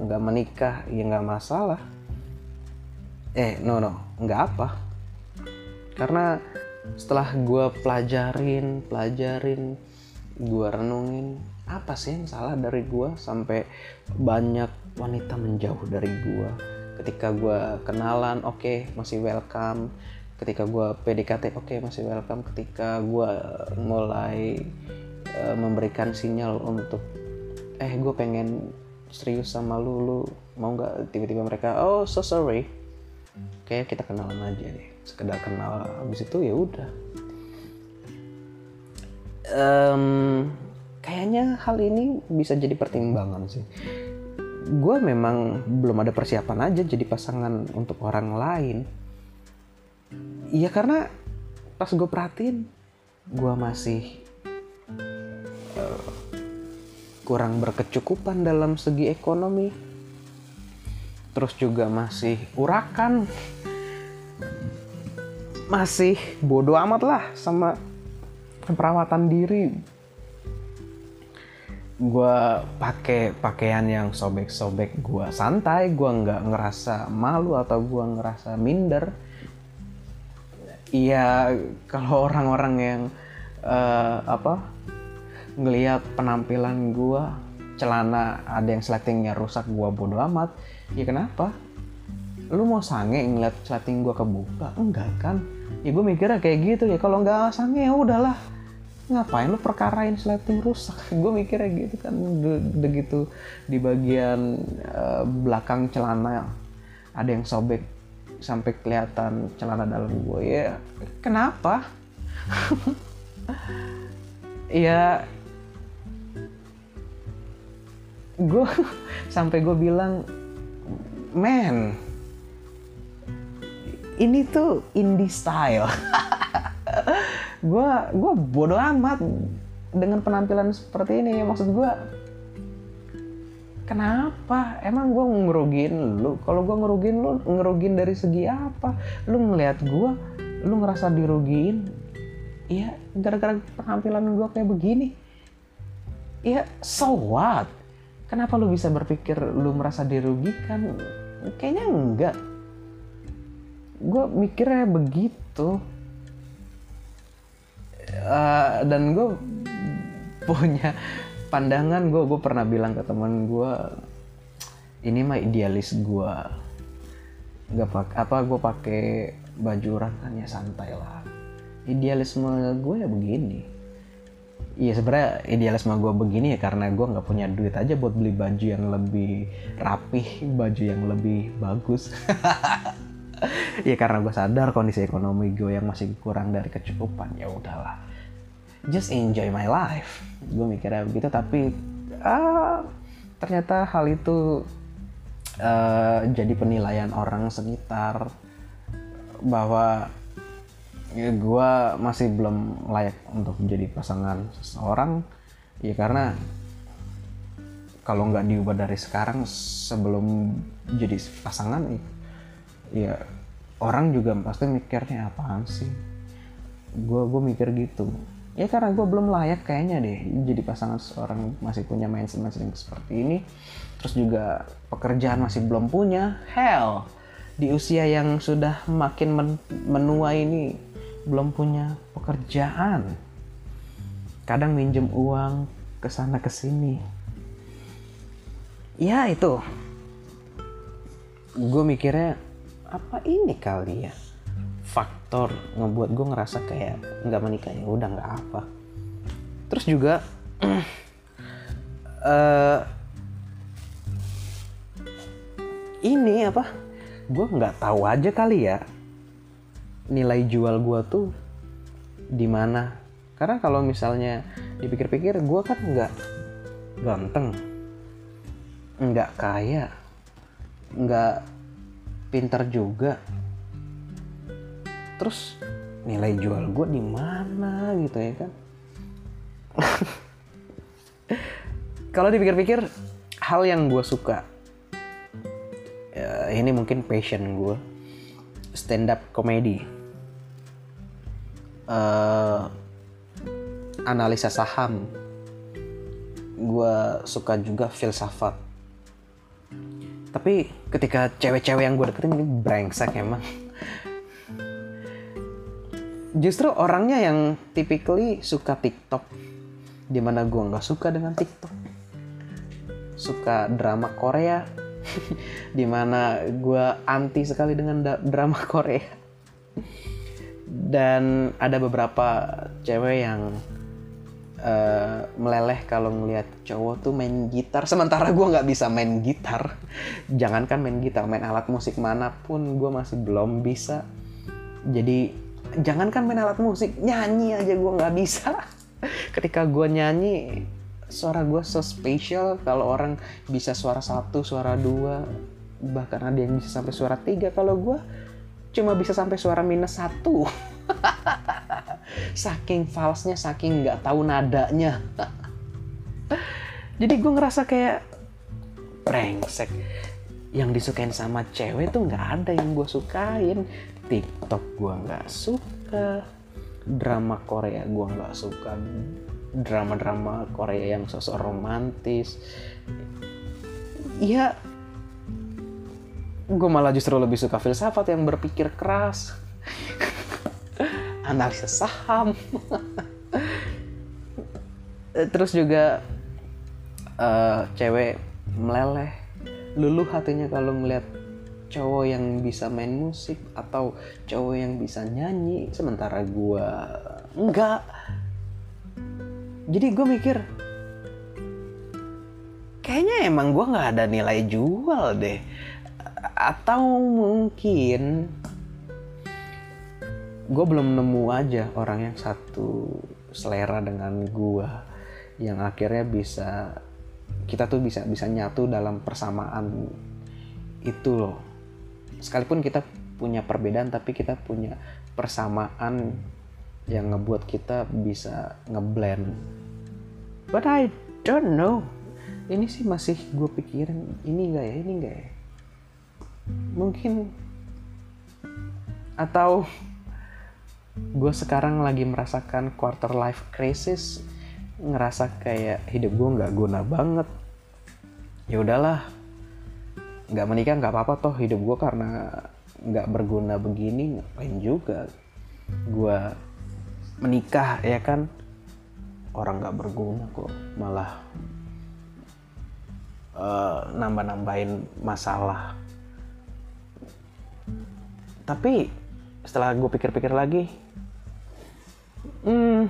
nggak menikah ya nggak masalah. Eh no no nggak apa. Karena setelah gue pelajarin pelajarin gue renungin apa sih yang salah dari gue sampai banyak wanita menjauh dari gue ketika gue kenalan oke okay, masih welcome ketika gue PDKT oke okay, masih welcome. Ketika gue mulai uh, memberikan sinyal untuk eh gue pengen serius sama lu lu mau nggak tiba-tiba mereka oh so sorry. Kayak kita kenalan aja deh. Sekedar kenal. Habis itu ya udah. Um, kayaknya hal ini bisa jadi pertimbangan sih. Gue memang belum ada persiapan aja jadi pasangan untuk orang lain iya karena pas gue perhatiin gue masih uh, kurang berkecukupan dalam segi ekonomi. Terus juga masih urakan. Masih bodoh amat lah sama perawatan diri. Gue pakai pakaian yang sobek-sobek gue santai gue nggak ngerasa malu atau gue ngerasa minder iya kalau orang-orang yang uh, apa ngelihat penampilan gue celana ada yang sletingnya rusak gue bodo amat. Ya kenapa? Lu mau sange ngeliat sleting gue kebuka? Enggak kan? Ya gue mikirnya kayak gitu ya. Kalau nggak sange ya udahlah. Ngapain lu perkarain sleting rusak? Gue mikirnya gitu kan. Begitu di bagian uh, belakang celana ada yang sobek sampai kelihatan celana dalam gue ya. Kenapa? Ya gue sampai gue bilang man ini tuh indie style. Gue gue bodoh amat dengan penampilan seperti ini. Maksud gue kenapa? Emang gue ngerugin lu? Kalau gue ngerugin lu ngerugin dari segi apa? Lu ngeliat gue lu ngerasa dirugiin? Iya gara-gara penampilan gue kayak begini. Iya so what? Kenapa lu bisa berpikir lu merasa dirugikan? Kayaknya enggak. Gue mikirnya begitu. Uh, dan gue punya pandangan gue gue pernah bilang ke teman gue ini mah idealis gue nggak pak apa gue pakai baju rangannya santai lah. Idealisme gue ya begini. Iya sebenarnya idealisme gue begini ya karena gue nggak punya duit aja buat beli baju yang lebih rapih, baju yang lebih bagus. ya karena gue sadar kondisi ekonomi gue yang masih kurang dari kecukupan ya udahlah just enjoy my life. Gue mikirnya begitu tapi ah, ternyata hal itu uh, jadi penilaian orang sekitar bahwa ya, gue masih belum layak untuk menjadi pasangan seseorang. Ya karena kalau nggak diubah dari sekarang sebelum jadi pasangan ya orang juga pasti mikirnya apaan sih? Gue gue mikir gitu ya karena gue belum layak kayaknya deh jadi pasangan seorang masih punya mindset mindset yang seperti ini. Terus juga pekerjaan masih belum punya. Hell di usia yang sudah makin men menua ini belum punya pekerjaan. Kadang minjem uang ke sana ke sini. Ya itu. Gue mikirnya apa ini kali ya faktor ngebuat gue ngerasa kayak nggak menikah ya udah nggak apa. Terus juga uh, ini apa gue nggak tahu aja kali ya nilai jual gue tuh di mana. Karena kalau misalnya dipikir-pikir gue kan nggak ganteng nggak kaya nggak pinter juga terus nilai jual gue di mana gitu ya kan? Kalau dipikir-pikir hal yang gue suka ya, ini mungkin passion gue stand up comedy uh, analisa saham. Gue suka juga filsafat. Tapi ketika cewek-cewek yang gue deketin ini brengsek emang justru orangnya yang typically suka TikTok. Di mana gue nggak suka dengan TikTok. Suka drama Korea. Di mana gue anti sekali dengan drama Korea. Dan ada beberapa cewek yang uh, meleleh kalau ngelihat cowok tuh main gitar. Sementara gue nggak bisa main gitar. Jangankan main gitar main alat musik mana pun gue masih belum bisa. Jadi jangankan main alat musik nyanyi aja gue nggak bisa. Ketika gue nyanyi suara gue so spesial kalau orang bisa suara satu suara dua bahkan ada yang bisa sampai suara tiga. Kalau gue cuma bisa sampai suara minus satu. Saking falsnya saking nggak tahu nadanya. Jadi gue ngerasa kayak brengsek yang disukain sama cewek tuh nggak ada yang gue sukain TikTok gue nggak suka drama Korea gue nggak suka drama-drama Korea yang sosok romantis. Ya gue malah justru lebih suka filsafat yang berpikir keras analisis saham. Terus juga uh, cewek meleleh luluh hatinya kalau melihat cowok yang bisa main musik atau cowok yang bisa nyanyi sementara gue enggak. Jadi gue mikir kayaknya emang gue nggak ada nilai jual deh. Atau mungkin gue belum nemu aja orang yang satu selera dengan gue yang akhirnya bisa kita tuh bisa bisa nyatu dalam persamaan itu loh sekalipun kita punya perbedaan tapi kita punya persamaan yang ngebuat kita bisa ngeblend. But I don't know. Ini sih masih gue pikirin ini enggak ya ini enggak ya? Mungkin atau gue sekarang lagi merasakan quarter life crisis ngerasa kayak hidup gue nggak guna banget. Ya udahlah nggak menikah nggak apa-apa toh hidup gue karena nggak berguna begini ngapain juga gue menikah ya kan? Orang nggak berguna kok malah uh, nambah-nambahin masalah. Tapi setelah gue pikir-pikir lagi hmm,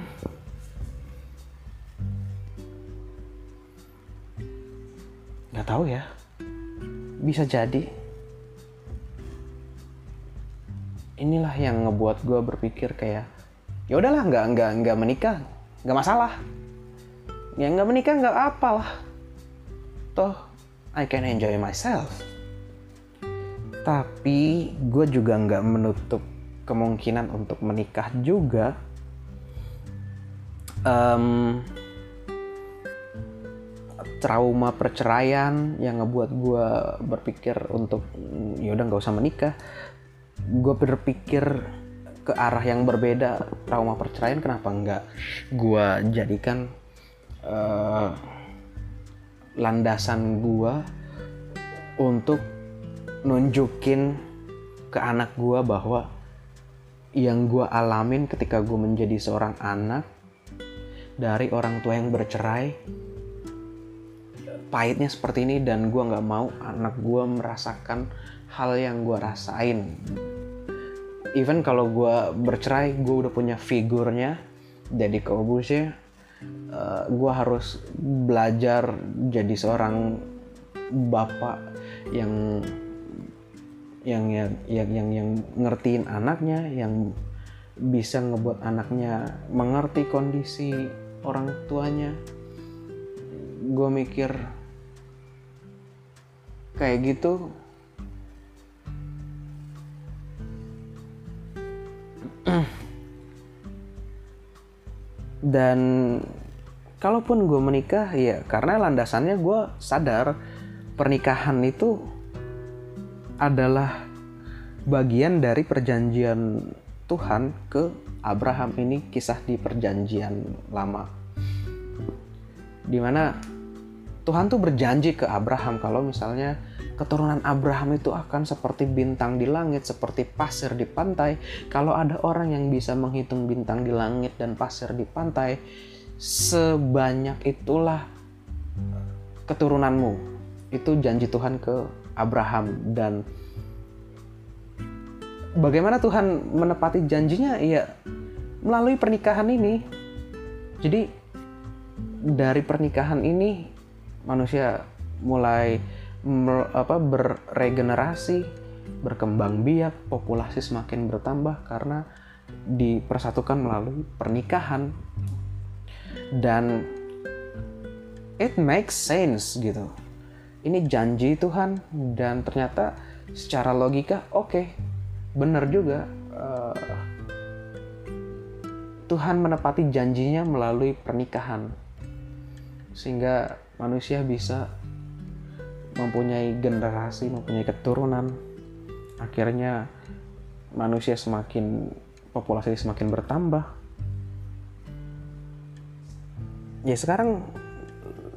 nggak tahu ya bisa jadi. Inilah yang ngebuat gue berpikir kayak ya udahlah nggak nggak nggak menikah nggak masalah. Ya nggak menikah nggak apalah. Toh I can enjoy myself. Tapi gue juga nggak menutup kemungkinan untuk menikah juga. Um, trauma perceraian yang ngebuat gue berpikir untuk ya udah nggak usah menikah. Gue berpikir ke arah yang berbeda trauma perceraian kenapa nggak gue jadikan uh, landasan gue untuk nunjukin ke anak gue bahwa yang gue alamin ketika gue menjadi seorang anak dari orang tua yang bercerai pahitnya seperti ini dan gue nggak mau anak gue merasakan hal yang gue rasain. Even kalau gue bercerai gue udah punya figurnya jadi Kobusya uh, gue harus belajar jadi seorang bapak yang yang yang yang yang, yang ngertiin anaknya yang bisa ngebuat anaknya mengerti kondisi orang tuanya. Gue mikir kayak gitu. Dan kalaupun gue menikah ya karena landasannya gue sadar pernikahan itu adalah bagian dari perjanjian Tuhan ke Abraham. Ini kisah di perjanjian lama. Di mana Tuhan tuh berjanji ke Abraham kalau misalnya keturunan Abraham itu akan seperti bintang di langit, seperti pasir di pantai. Kalau ada orang yang bisa menghitung bintang di langit dan pasir di pantai, sebanyak itulah keturunanmu. Itu janji Tuhan ke Abraham dan bagaimana Tuhan menepati janjinya? Ya melalui pernikahan ini. Jadi dari pernikahan ini manusia mulai apa berregenerasi, berkembang biak, populasi semakin bertambah karena dipersatukan melalui pernikahan. Dan it makes sense gitu. Ini janji Tuhan dan ternyata secara logika oke, okay, benar juga uh, Tuhan menepati janjinya melalui pernikahan sehingga manusia bisa mempunyai generasi, mempunyai keturunan, akhirnya manusia semakin populasi semakin bertambah. Ya sekarang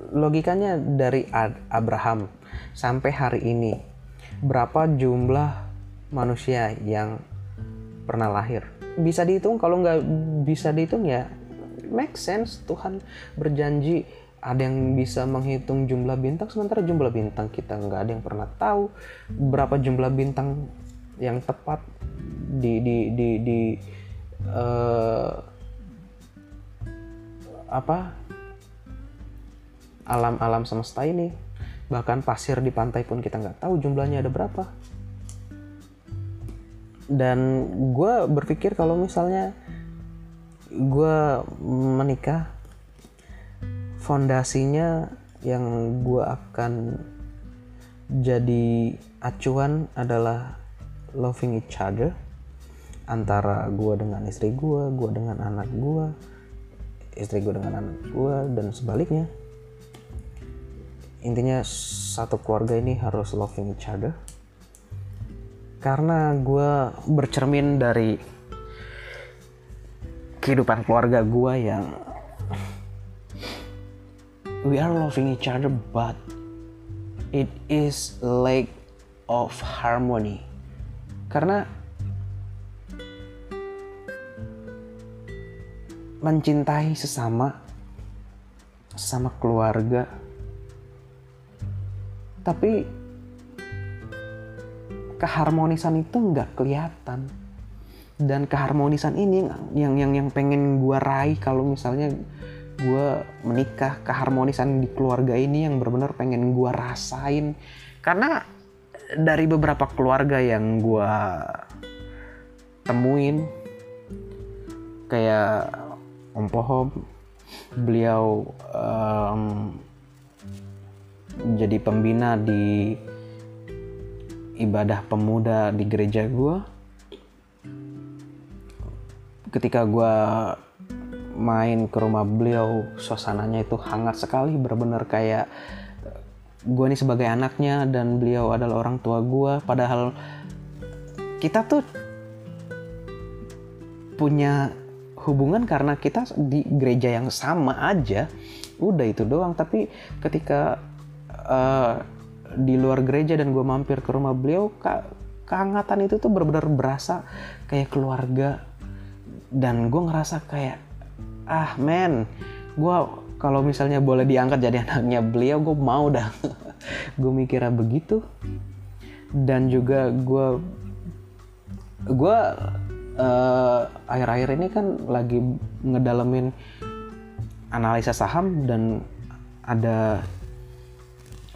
logikanya dari Abraham sampai hari ini berapa jumlah manusia yang pernah lahir? Bisa dihitung kalau nggak bisa dihitung ya make sense Tuhan berjanji ada yang bisa menghitung jumlah bintang? Sementara jumlah bintang kita nggak ada yang pernah tahu berapa jumlah bintang yang tepat di di di di uh, apa? Alam-alam semesta ini. Bahkan pasir di pantai pun kita nggak tahu jumlahnya ada berapa. Dan gue berpikir kalau misalnya gue menikah fondasinya yang gue akan jadi acuan adalah loving each other antara gue dengan istri gue, gue dengan anak gue, istri gue dengan anak gue dan sebaliknya. Intinya satu keluarga ini harus loving each other. Karena gue bercermin dari kehidupan keluarga gue yang we are loving each other but it is lack of harmony. Karena mencintai sesama sesama keluarga. Tapi keharmonisan itu nggak kelihatan. Dan keharmonisan ini yang yang yang pengen gue raih kalau misalnya gue menikah keharmonisan di keluarga ini yang benar-benar pengen gue rasain. Karena dari beberapa keluarga yang gue temuin kayak Om Pohom beliau um, jadi pembina di ibadah pemuda di gereja gue ketika gue main ke rumah beliau suasananya itu hangat sekali benar-benar kayak gue nih sebagai anaknya dan beliau adalah orang tua gue padahal kita tuh punya hubungan karena kita di gereja yang sama aja udah itu doang. Tapi ketika uh, di luar gereja dan gue mampir ke rumah beliau ke kehangatan itu tuh benar-benar berasa kayak keluarga. Dan gue ngerasa kayak ah men. Gue kalau misalnya boleh diangkat jadi anaknya beliau gue mau dah. Gue mikirnya begitu. Dan juga gue gue uh, akhir-akhir ini kan lagi ngedalamin analisa saham dan ada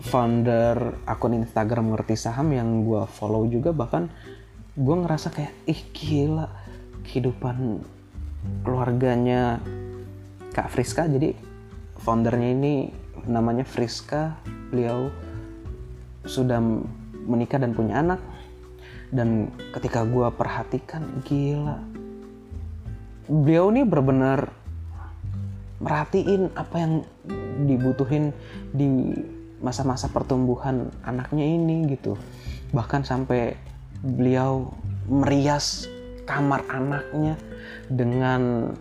founder akun Instagram ngerti saham yang gue follow juga. Bahkan gue ngerasa kayak ih gila kehidupan keluarganya Kak Friska. Jadi foundernya ini namanya Friska. Beliau sudah menikah dan punya anak. Dan ketika gue perhatikan gila. Beliau ini benar-benar merhatiin apa yang dibutuhin di masa-masa pertumbuhan anaknya ini gitu. Bahkan sampai beliau merias kamar anaknya dengan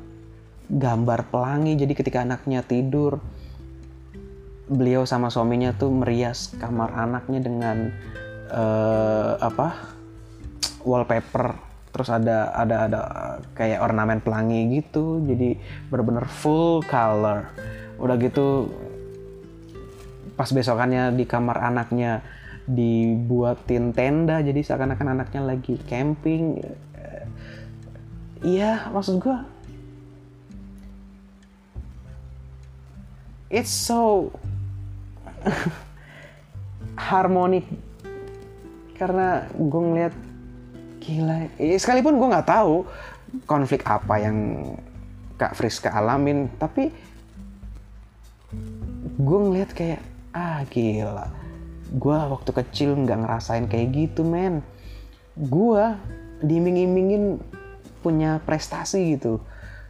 gambar pelangi. Jadi ketika anaknya tidur beliau sama suaminya tuh merias kamar anaknya dengan uh, apa wallpaper. Terus ada ada ada kayak ornamen pelangi gitu. Jadi benar-benar full color. Udah gitu pas besokannya di kamar anaknya dibuatin tenda jadi seakan-akan anaknya lagi camping iya maksud gue it's so harmonik karena gue ngeliat gila. Eh, sekalipun gue nggak tahu konflik apa yang kak Friska alamin tapi gue ngeliat kayak ah gila. Gue waktu kecil nggak ngerasain kayak gitu men. Gue diiming-imingin punya prestasi gitu.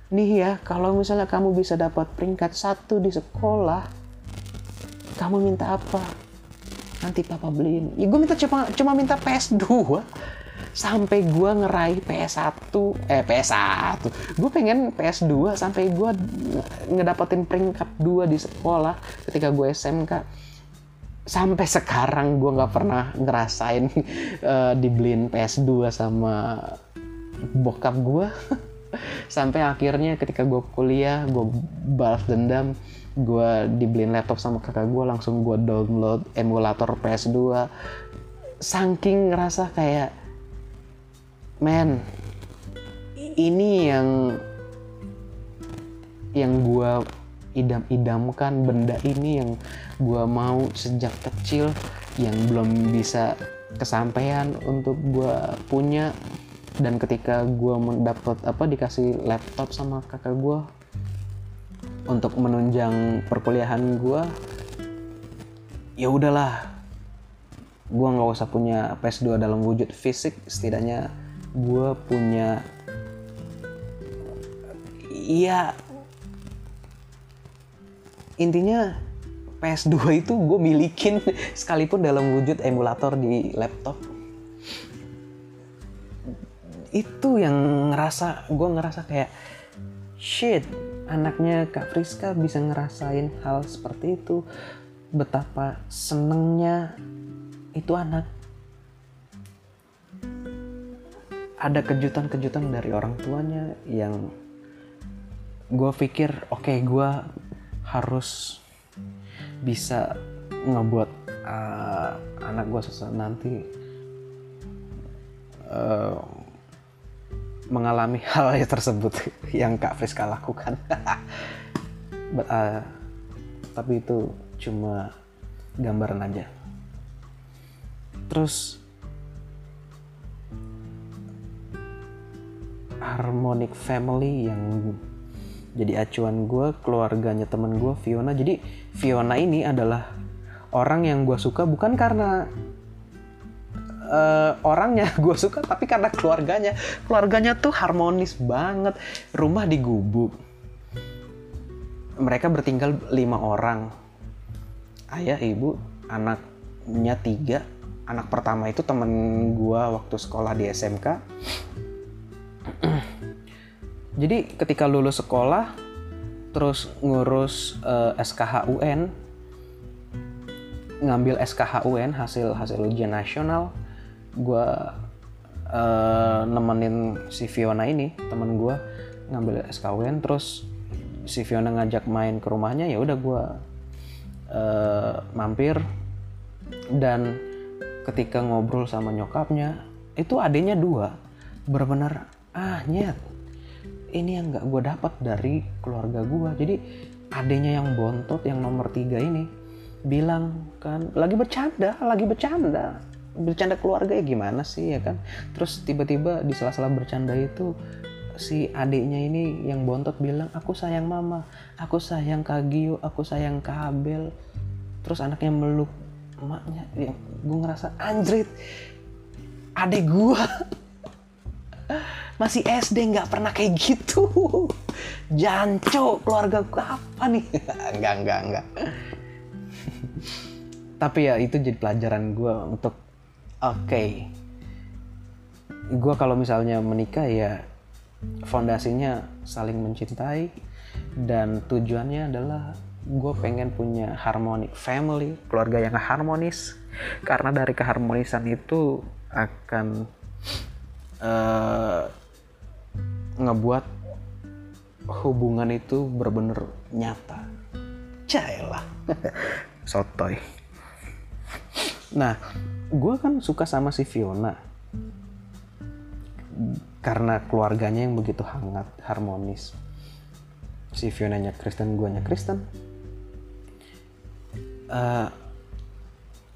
Nih ya kalau misalnya kamu bisa dapat peringkat satu di sekolah kamu minta apa? Nanti papa beliin. Ya gue minta cuma cuma minta PS2 sampai gue ngeraih PS1 eh PS1 gue pengen PS2 sampai gue ngedapetin peringkat 2 di sekolah ketika gue SMK sampai sekarang gue nggak pernah ngerasain uh, dibeliin PS2 sama bokap gue sampai akhirnya ketika gue kuliah gue balas dendam gue dibeliin laptop sama kakak gue langsung gue download emulator PS2 saking ngerasa kayak men ini yang yang gue idam-idamkan benda ini yang gue mau sejak kecil yang belum bisa kesampaian untuk gue punya dan ketika gue mendapat apa dikasih laptop sama kakak gue untuk menunjang perkuliahan gue ya udahlah. Gue nggak usah punya PS2 dalam wujud fisik setidaknya gue punya iya intinya PS2 itu gue milikin sekalipun dalam wujud emulator di laptop itu yang ngerasa gue ngerasa kayak shit anaknya Kak Friska bisa ngerasain hal seperti itu. Betapa senengnya itu anak. Ada kejutan-kejutan dari orang tuanya yang gue pikir oke okay, gue harus bisa ngebuat uh, anak gue nanti. Uh, mengalami hal tersebut yang Kak Friska lakukan. But, uh, tapi itu cuma gambaran aja. Terus harmonic family yang jadi acuan gue keluarganya temen gue Fiona jadi Fiona ini adalah orang yang gue suka bukan karena uh, orangnya gue suka tapi karena keluarganya. Keluarganya tuh harmonis banget. Rumah di gubuk mereka bertinggal lima orang. Ayah ibu anaknya tiga. Anak pertama itu temen gue waktu sekolah di SMK jadi ketika lulus sekolah terus ngurus uh, eh, SKHUN ngambil SKHUN hasil hasil ujian nasional gue uh, nemenin si Fiona ini temen gue ngambil SKUN terus si Fiona ngajak main ke rumahnya ya udah gue uh, mampir. Dan ketika ngobrol sama nyokapnya itu adiknya dua. Benar-benar ah nyet ini yang nggak gue dapat dari keluarga gue jadi adiknya yang bontot yang nomor tiga ini bilang kan lagi bercanda lagi bercanda bercanda keluarga ya gimana sih ya kan? Terus tiba-tiba di sela-sela bercanda itu si adiknya ini yang bontot bilang aku sayang mama aku sayang Kagio aku sayang Kabel terus anaknya meluk emaknya ya, gue ngerasa anjrit adik gue masih SD nggak pernah kayak gitu. Janco keluarga gue apa nih? Enggak enggak enggak tapi ya itu jadi pelajaran gue untuk okay, gue kalau misalnya menikah ya fondasinya saling mencintai dan tujuannya adalah gue pengen punya harmoni family keluarga yang harmonis karena dari keharmonisan itu akan uh, ngebuat hubungan itu benar-benar nyata. Caelah. Sotoy. Nah, gue kan suka sama si Fiona. Karena keluarganya yang begitu hangat, harmonis. Si Fionanya Kristen, guanya Kristen. Uh,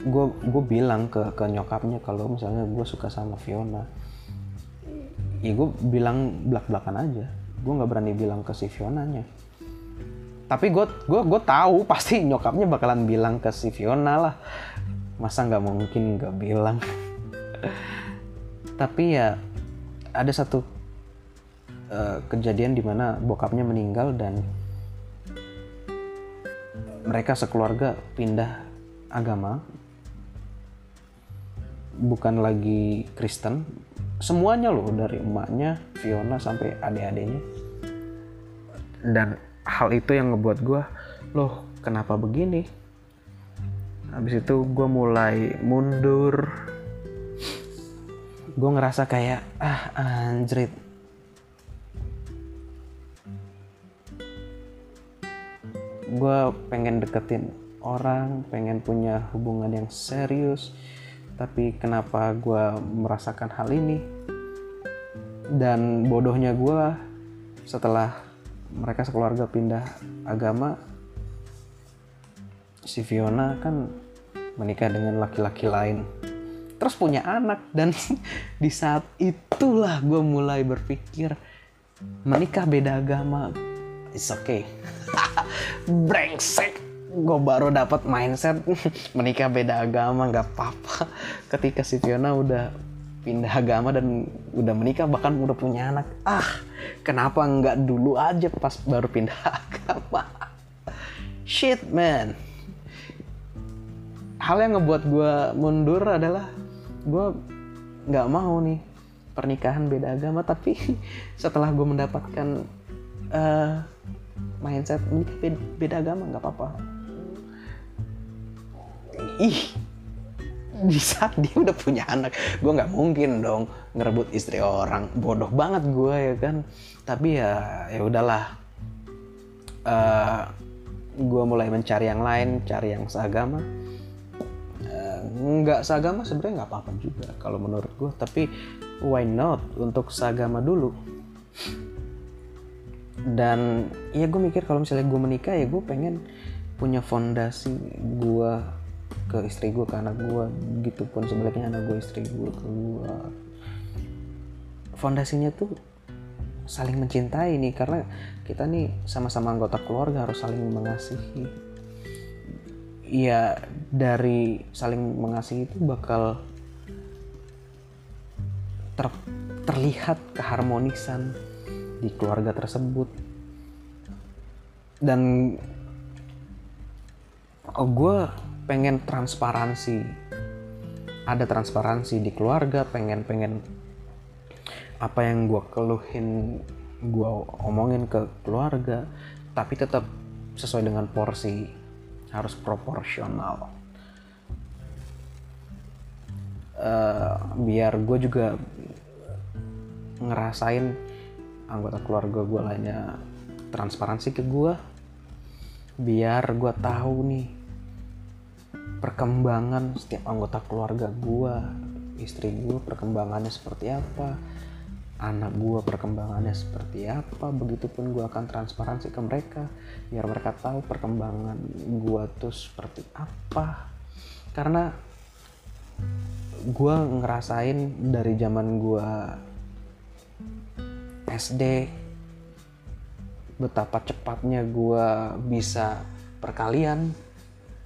gue gue bilang ke ke nyokapnya kalau misalnya gue suka sama Fiona ya gue bilang belak belakan aja gue nggak berani bilang ke si Fiona nya tapi gue gue gue tahu pasti nyokapnya bakalan bilang ke si Fiona lah masa nggak mungkin nggak bilang? Tapi ya ada satu uh, kejadian di mana bokapnya meninggal dan mereka sekeluarga pindah agama. Bukan lagi Kristen. Semuanya loh dari emaknya Fiona sampai adik-adiknya. Dan hal itu yang ngebuat gue loh kenapa begini habis itu gue mulai mundur. Gue ngerasa kayak ah anjrit. Gue pengen deketin orang pengen punya hubungan yang serius. Tapi kenapa gue merasakan hal ini? Dan bodohnya gue setelah mereka sekeluarga pindah agama si Fiona kan menikah dengan laki-laki lain. Terus punya anak dan di saat itulah gue mulai berpikir menikah beda agama it's okay. Brengsek. Gue baru dapat mindset menikah beda agama nggak apa-apa. Ketika si Fiona udah pindah agama dan udah menikah bahkan udah punya anak ah kenapa nggak dulu aja pas baru pindah agama? Shit man hal yang ngebuat gue mundur adalah gue nggak mau nih pernikahan beda agama tapi setelah gue mendapatkan uh, mindset menikah beda, beda agama nggak apa-apa. Ih di saat dia udah punya anak. Gue nggak mungkin dong ngerebut istri orang. Bodoh banget gue ya kan? Tapi ya ya udahlah. Uh, gue mulai mencari yang lain cari yang seagama nggak seagama sebenarnya nggak apa-apa juga kalau menurut gue tapi why not untuk seagama dulu? Dan ya gue mikir kalau misalnya gue menikah ya gue pengen punya fondasi gue ke istri gue ke anak gue gitu pun sebaliknya anak gue istri gue ke gue fondasinya tuh saling mencintai nih karena kita nih sama-sama anggota keluarga harus saling mengasihi ya dari saling mengasihi itu bakal ter, terlihat keharmonisan di keluarga tersebut. Dan oh, gue pengen transparansi. Ada transparansi di keluarga pengen pengen apa yang gue keluhin gue omongin ke keluarga tapi tetap sesuai dengan porsi harus proporsional. Uh, biar gue juga ngerasain anggota keluarga gue lainnya transparansi ke gue biar gue tahu nih perkembangan setiap anggota keluarga gue istri gue perkembangannya seperti apa anak gue perkembangannya seperti apa begitupun gue akan transparansi ke mereka biar mereka tahu perkembangan gue tuh seperti apa. Karena gue ngerasain dari zaman gue SD betapa cepatnya gue bisa perkalian.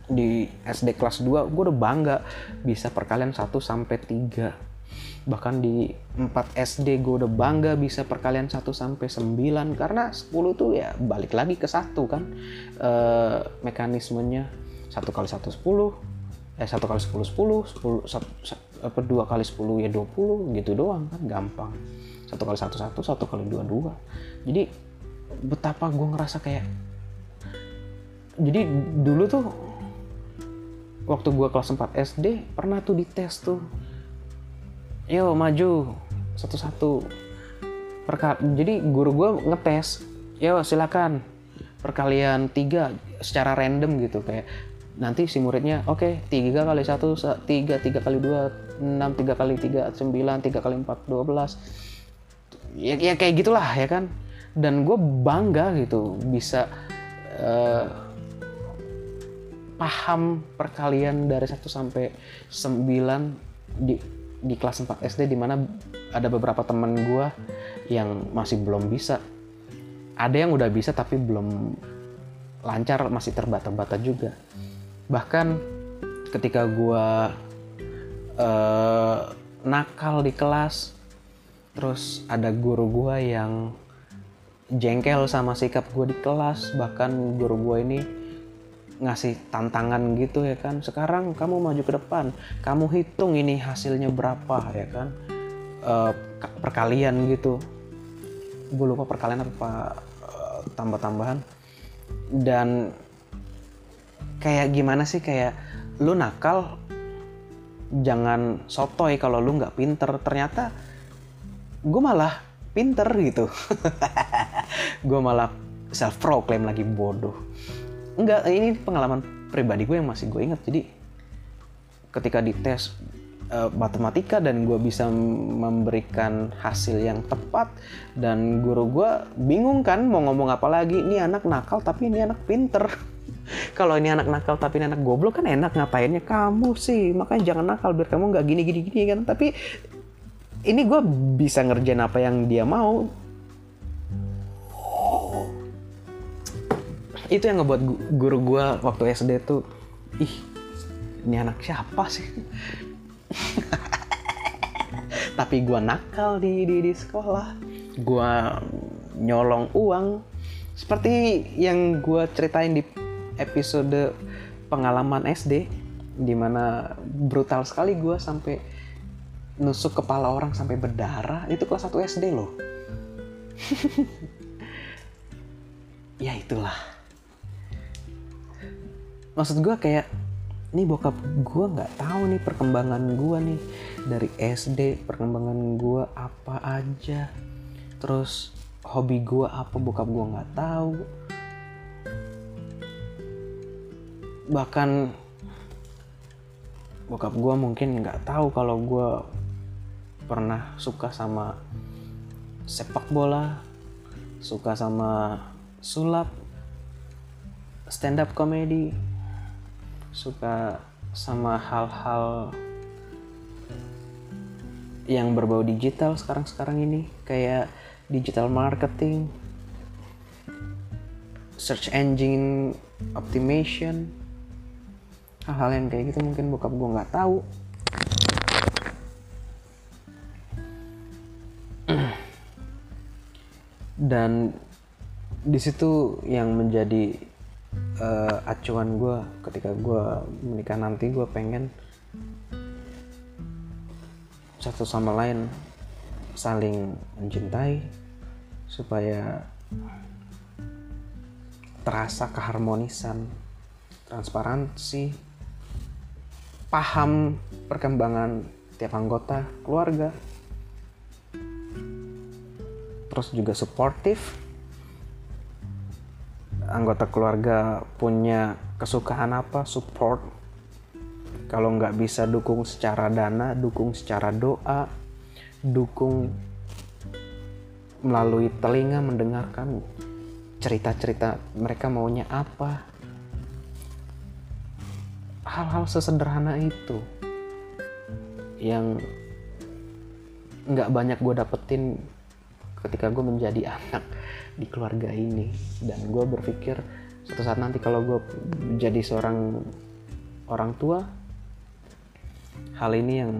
Di SD kelas 2 gue udah bangga bisa perkalian 1 sampai 3 bahkan di 4 SD gue udah bangga bisa perkalian 1 sampai 9 karena 10 tuh ya balik lagi ke satu kan e, mekanismenya. 1 kali 1 10 eh 1 kali 10 10 10 1, apa 2 kali 10 ya 20 gitu doang kan gampang. 1 kali 1 1 1 kali 2 2 jadi betapa gue ngerasa kayak jadi dulu tuh waktu gue kelas 4 SD pernah tuh dites tuh yo maju. Satu-satu. Perka jadi guru gue ngetes. Yo silakan. Perkalian tiga secara random gitu kayak nanti si muridnya oke okay, tiga kali satu tiga tiga kali dua enam tiga kali tiga sembilan tiga kali empat dua belas. Ya, ya kayak gitulah ya kan? Dan gue bangga gitu bisa uh, paham perkalian dari 1 sampai 9 di di kelas 4 SD di mana ada beberapa teman gue yang masih belum bisa. Ada yang udah bisa tapi belum lancar masih terbata-bata juga. Bahkan ketika gue uh, nakal di kelas terus ada guru gue yang jengkel sama sikap gue di kelas bahkan guru gue ini ngasih tantangan gitu ya kan? Sekarang kamu maju ke depan. Kamu hitung ini hasilnya berapa ya kan? E, perkalian gitu. Gue lupa perkalian apa e, tambah-tambahan. Dan kayak gimana sih? Kayak lu nakal jangan sotoy kalau lu nggak pinter. Ternyata gue malah pinter gitu. Gue malah self proclaim lagi bodoh enggak ini pengalaman pribadi gue yang masih gue inget jadi ketika dites uh, matematika dan gue bisa memberikan hasil yang tepat dan guru gue bingung kan mau ngomong apa lagi. Ini anak nakal tapi ini anak pinter. Kalau ini anak nakal tapi ini anak goblok kan enak ngapainnya? Kamu sih makanya jangan nakal biar kamu nggak gini gini gini kan? Tapi ini gue bisa ngerjain apa yang dia mau itu yang ngebuat guru gue waktu SD tuh ih ini anak siapa sih? Tapi gue nakal di, di di sekolah. Gue nyolong uang. Seperti yang gue ceritain di episode pengalaman SD di mana brutal sekali gue sampai nusuk kepala orang sampai berdarah. Itu kelas 1 SD loh. Ya itulah maksud gue kayak ini bokap gue nggak tahu nih perkembangan gue nih. Dari SD perkembangan gue apa aja. Terus hobi gue apa bokap gue nggak tahu. Bahkan bokap gue mungkin nggak tahu kalau gue pernah suka sama sepak bola, suka sama sulap, stand up comedy, suka sama hal-hal yang berbau digital sekarang-sekarang ini kayak digital marketing, search engine optimization, hal-hal yang kayak gitu mungkin bokap gue nggak tahu. Dan di situ yang menjadi uh, acuan gue ketika gue menikah nanti gue pengen satu sama lain saling mencintai supaya terasa keharmonisan transparansi paham perkembangan tiap anggota keluarga terus juga suportif anggota keluarga punya kesukaan apa support? Kalau nggak bisa dukung secara dana dukung secara doa dukung melalui telinga mendengarkan cerita-cerita mereka maunya apa. Hal-hal sesederhana itu yang nggak banyak gue dapetin ketika gue menjadi anak di keluarga ini. Dan gue berpikir suatu saat nanti kalau gue jadi seorang orang tua hal ini yang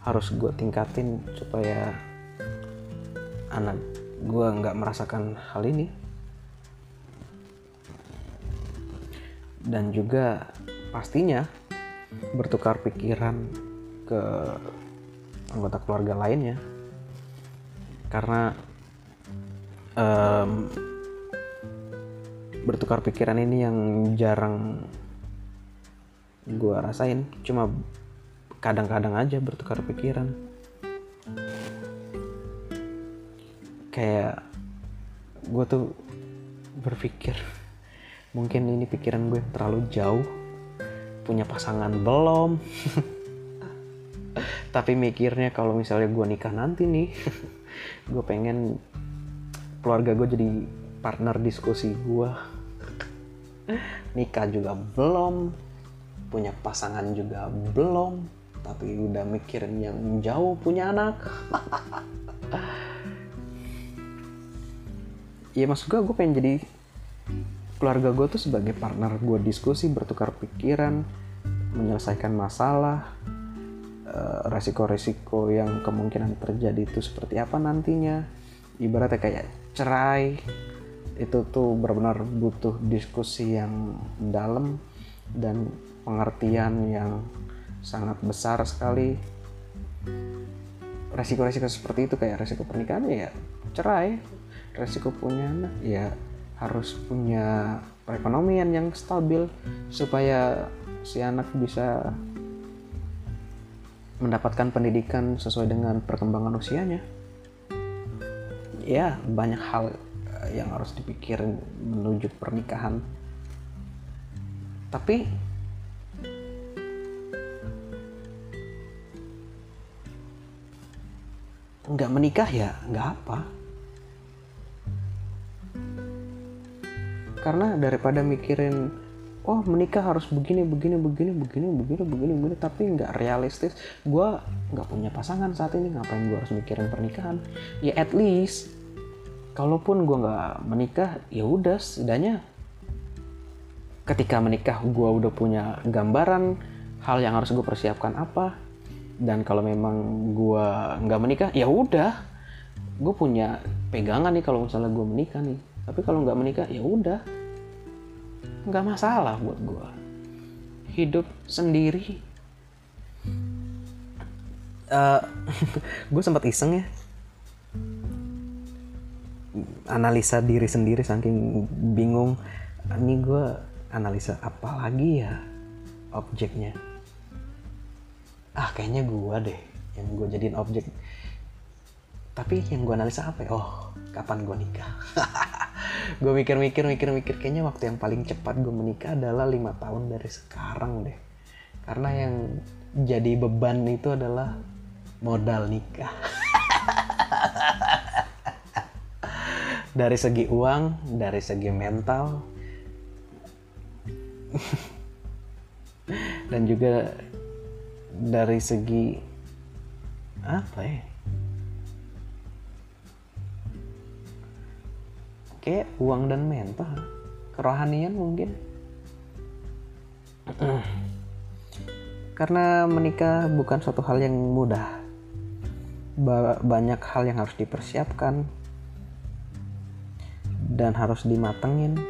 harus gue tingkatin supaya anak gue nggak merasakan hal ini. Dan juga pastinya bertukar pikiran ke anggota keluarga lainnya. Karena um, bertukar pikiran ini yang jarang gue rasain. Cuma kadang-kadang aja bertukar pikiran. Kayak gue tuh berpikir mungkin ini pikiran gue terlalu jauh punya pasangan belum. Tapi mikirnya kalau misalnya gue nikah nanti nih gue pengen keluarga gue jadi partner diskusi gue nikah juga belum punya pasangan juga belum tapi udah mikirin yang jauh punya anak. Ya maksud gue gue pengen jadi keluarga gue tuh sebagai partner gue diskusi bertukar pikiran menyelesaikan masalah Eh, resiko-resiko yang kemungkinan terjadi itu seperti apa nantinya. Ibaratnya kayak cerai itu tuh benar-benar butuh diskusi yang dalam dan pengertian yang sangat besar sekali. Resiko-resiko seperti itu kayak resiko pernikahan ya cerai. Resiko punya anak ya harus punya perekonomian yang stabil supaya si anak bisa mendapatkan pendidikan sesuai dengan perkembangan usianya ya banyak hal eh, yang harus dipikirin menuju pernikahan. Tapi nggak menikah ya nggak apa. Karena daripada mikirin oh menikah harus begini begini begini begini begini begini begini. Tapi nggak realistis. Gue nggak punya pasangan saat ini. Ngapain gue harus mikirin pernikahan? Ya at least kalaupun gue nggak menikah ya udah setidaknya ketika menikah gue udah punya gambaran hal yang harus gue persiapkan apa. Dan kalau memang gue nggak menikah ya udah. Gue punya pegangan nih kalau misalnya gue menikah nih. Tapi kalau nggak menikah ya udah nggak masalah buat gue hidup sendiri. Uh, eh, gue sempat iseng ya. Analisa diri sendiri saking bingung. Ini gue analisa apa lagi ya objeknya? Ah kayaknya gue deh yang gue jadiin objek. Tapi yang gue analisa apa ya? Oh kapan gue nikah gue mikir-mikir mikir-mikir. Kayaknya waktu yang paling cepat gue menikah adalah lima tahun dari sekarang deh. Karena yang jadi beban itu adalah modal nikah. Dari segi uang dari segi mental. Dan juga dari segi apa ya kayak uang dan mental kerohanian mungkin. Karena menikah bukan suatu hal yang mudah. Banyak hal yang harus dipersiapkan. Dan harus dimatengin.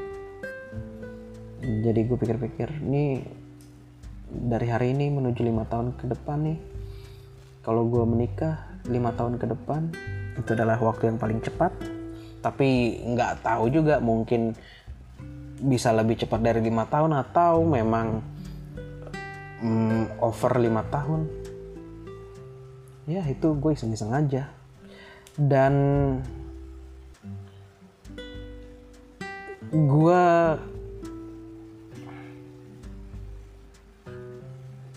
Jadi gue pikir-pikir ini dari hari ini menuju lima tahun ke depan nih kalau gue menikah lima tahun ke depan itu adalah waktu yang paling cepat tapi nggak tahu juga mungkin bisa lebih cepat dari lima tahun atau memang mm, over lima tahun. Ya itu gue iseng-iseng aja. Dan gue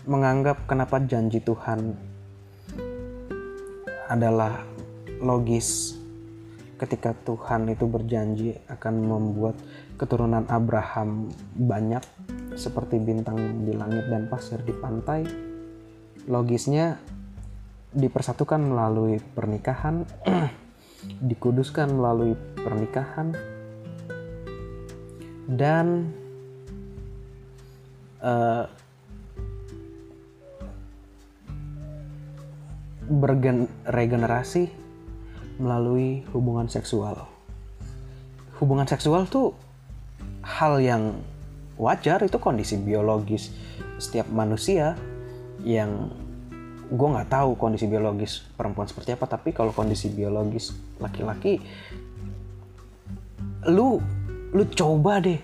menganggap kenapa janji Tuhan adalah logis ketika Tuhan itu berjanji akan membuat keturunan Abraham banyak seperti bintang di langit dan pasir di pantai logisnya dipersatukan melalui pernikahan dikuduskan melalui pernikahan dan uh, berregenerasi melalui hubungan seksual. Hubungan seksual tuh hal yang wajar itu kondisi biologis setiap manusia yang gue nggak tahu kondisi biologis perempuan seperti apa tapi kalau kondisi biologis laki-laki lu lu coba deh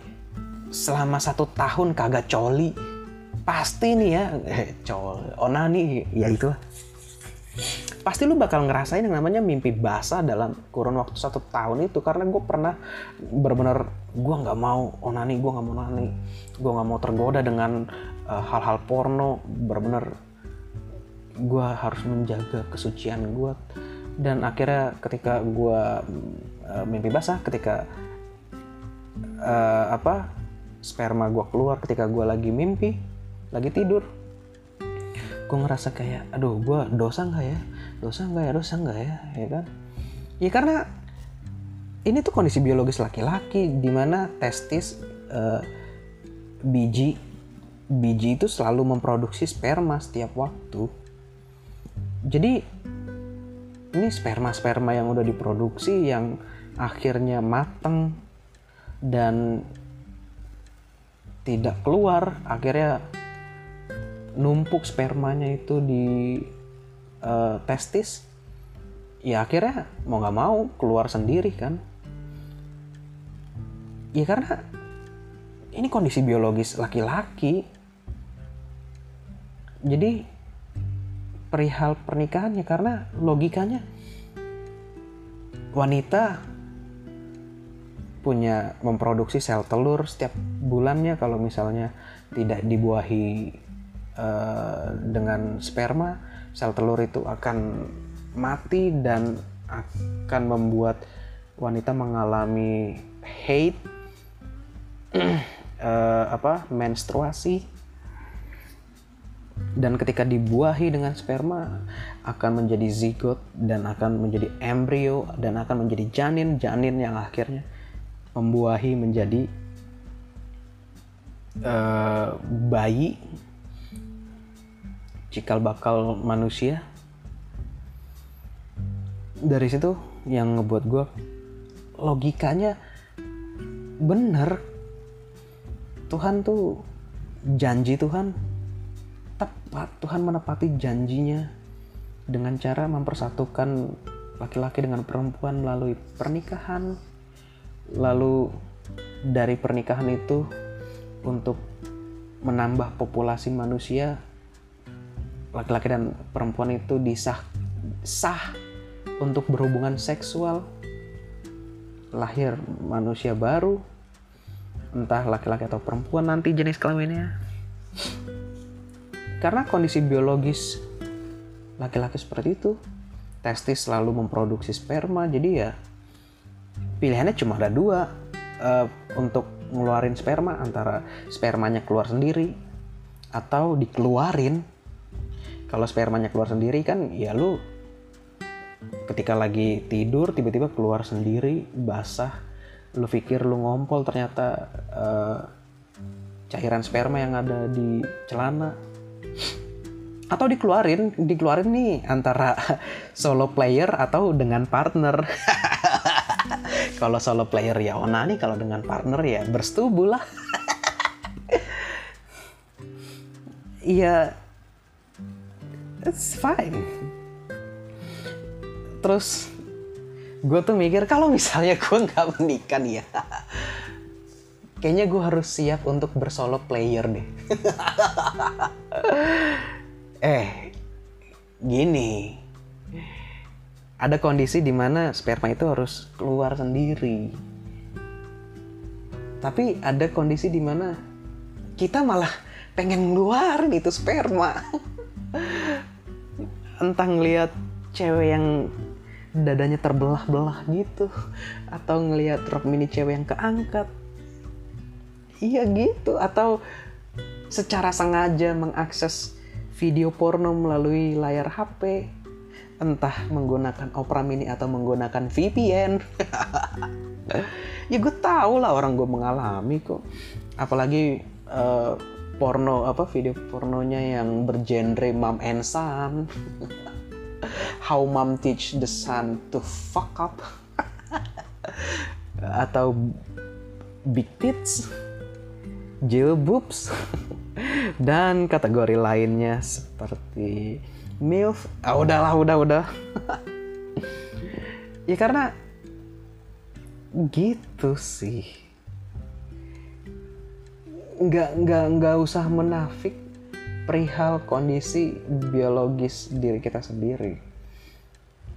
selama satu tahun kagak coli pasti nih ya eh, col onani ya itu pasti lu bakal ngerasain yang namanya mimpi basah dalam kurun waktu satu tahun itu. Karena gue pernah benar-benar gue nggak mau onani gue nggak mau onani gue nggak mau tergoda dengan eh, hal-hal uh, porno. Benar-benar gue harus menjaga kesucian gue dan akhirnya ketika gue uh, mimpi basah ketika uh, apa sperma gue keluar ketika gue lagi mimpi lagi tidur gue ngerasa kayak aduh gue dosa nggak ya dosa nggak ya dosa nggak ya ya kan? Ya karena ini tuh kondisi biologis laki-laki di mana testis uh, biji biji itu selalu memproduksi sperma setiap waktu. Jadi ini sperma-sperma yang udah diproduksi yang akhirnya mateng dan tidak keluar akhirnya numpuk spermanya itu di uh, testis ya akhirnya mau nggak mau keluar sendiri kan. Ya karena ini kondisi biologis laki-laki. Jadi perihal pernikahannya karena logikanya wanita punya memproduksi sel telur setiap bulannya kalau misalnya tidak dibuahi uh, dengan sperma sel telur itu akan mati dan akan membuat wanita mengalami hate uh, apa menstruasi. Dan ketika dibuahi dengan sperma akan menjadi zigot dan akan menjadi embrio dan akan menjadi janin janin yang akhirnya membuahi menjadi uh, bayi cikal bakal manusia. Dari situ yang ngebuat gue logikanya bener. Tuhan tuh janji Tuhan tepat. Tuhan menepati janjinya dengan cara mempersatukan laki-laki dengan perempuan melalui pernikahan lalu dari pernikahan itu untuk menambah populasi manusia laki-laki dan perempuan itu disah sah untuk berhubungan seksual. Lahir manusia baru entah laki-laki atau perempuan nanti jenis kelaminnya. Karena kondisi biologis laki-laki seperti itu testis selalu memproduksi sperma jadi ya pilihannya cuma ada dua uh, untuk ngeluarin sperma antara spermanya keluar sendiri atau dikeluarin kalau spermanya keluar sendiri kan ya lu ketika lagi tidur tiba-tiba keluar sendiri basah lu pikir lu ngompol ternyata uh, cairan sperma yang ada di celana. Atau dikeluarin dikeluarin nih antara solo player atau dengan partner. Kalau solo player ya onani kalau dengan partner ya bersetubuh lah. Iya it's fine. Terus gue tuh mikir kalau misalnya gue nggak menikah ya kayaknya gue harus siap untuk bersolo player deh. Eh gini. Ada kondisi di mana sperma itu harus keluar sendiri. tapi ada kondisi di mana kita malah pengen ngeluarin itu sperma entah ngelihat cewek yang dadanya terbelah-belah gitu atau ngelihat rok mini cewek yang keangkat. Iya gitu atau secara sengaja mengakses video porno melalui layar HP entah menggunakan Opera Mini atau menggunakan VPN ya gue tau lah orang gue mengalami kok. Apalagi uh, porno apa video pornonya yang bergenre mom and son. How mom teach the son to fuck up. Atau big tits. Jail boobs. Dan kategori lainnya seperti milf. Ah udahlah udah udah. Ya karena gitu sih nggak nggak nggak usah menafik perihal kondisi biologis diri kita sendiri.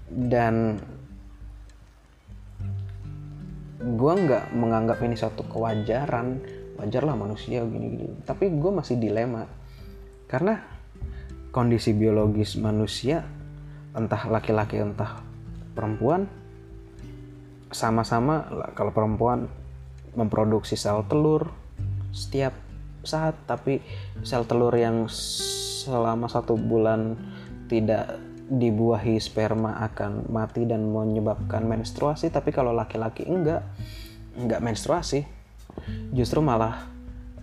Dan gue nggak menganggap ini suatu kewajaran. Wajar lah manusia gini-gini. Tapi gue masih dilema. Karena kondisi biologis manusia entah laki-laki entah perempuan sama-sama kalau perempuan memproduksi sel telur setiap saat tapi sel telur yang selama satu bulan tidak dibuahi sperma akan mati dan menyebabkan menstruasi. Tapi kalau laki-laki enggak enggak menstruasi justru malah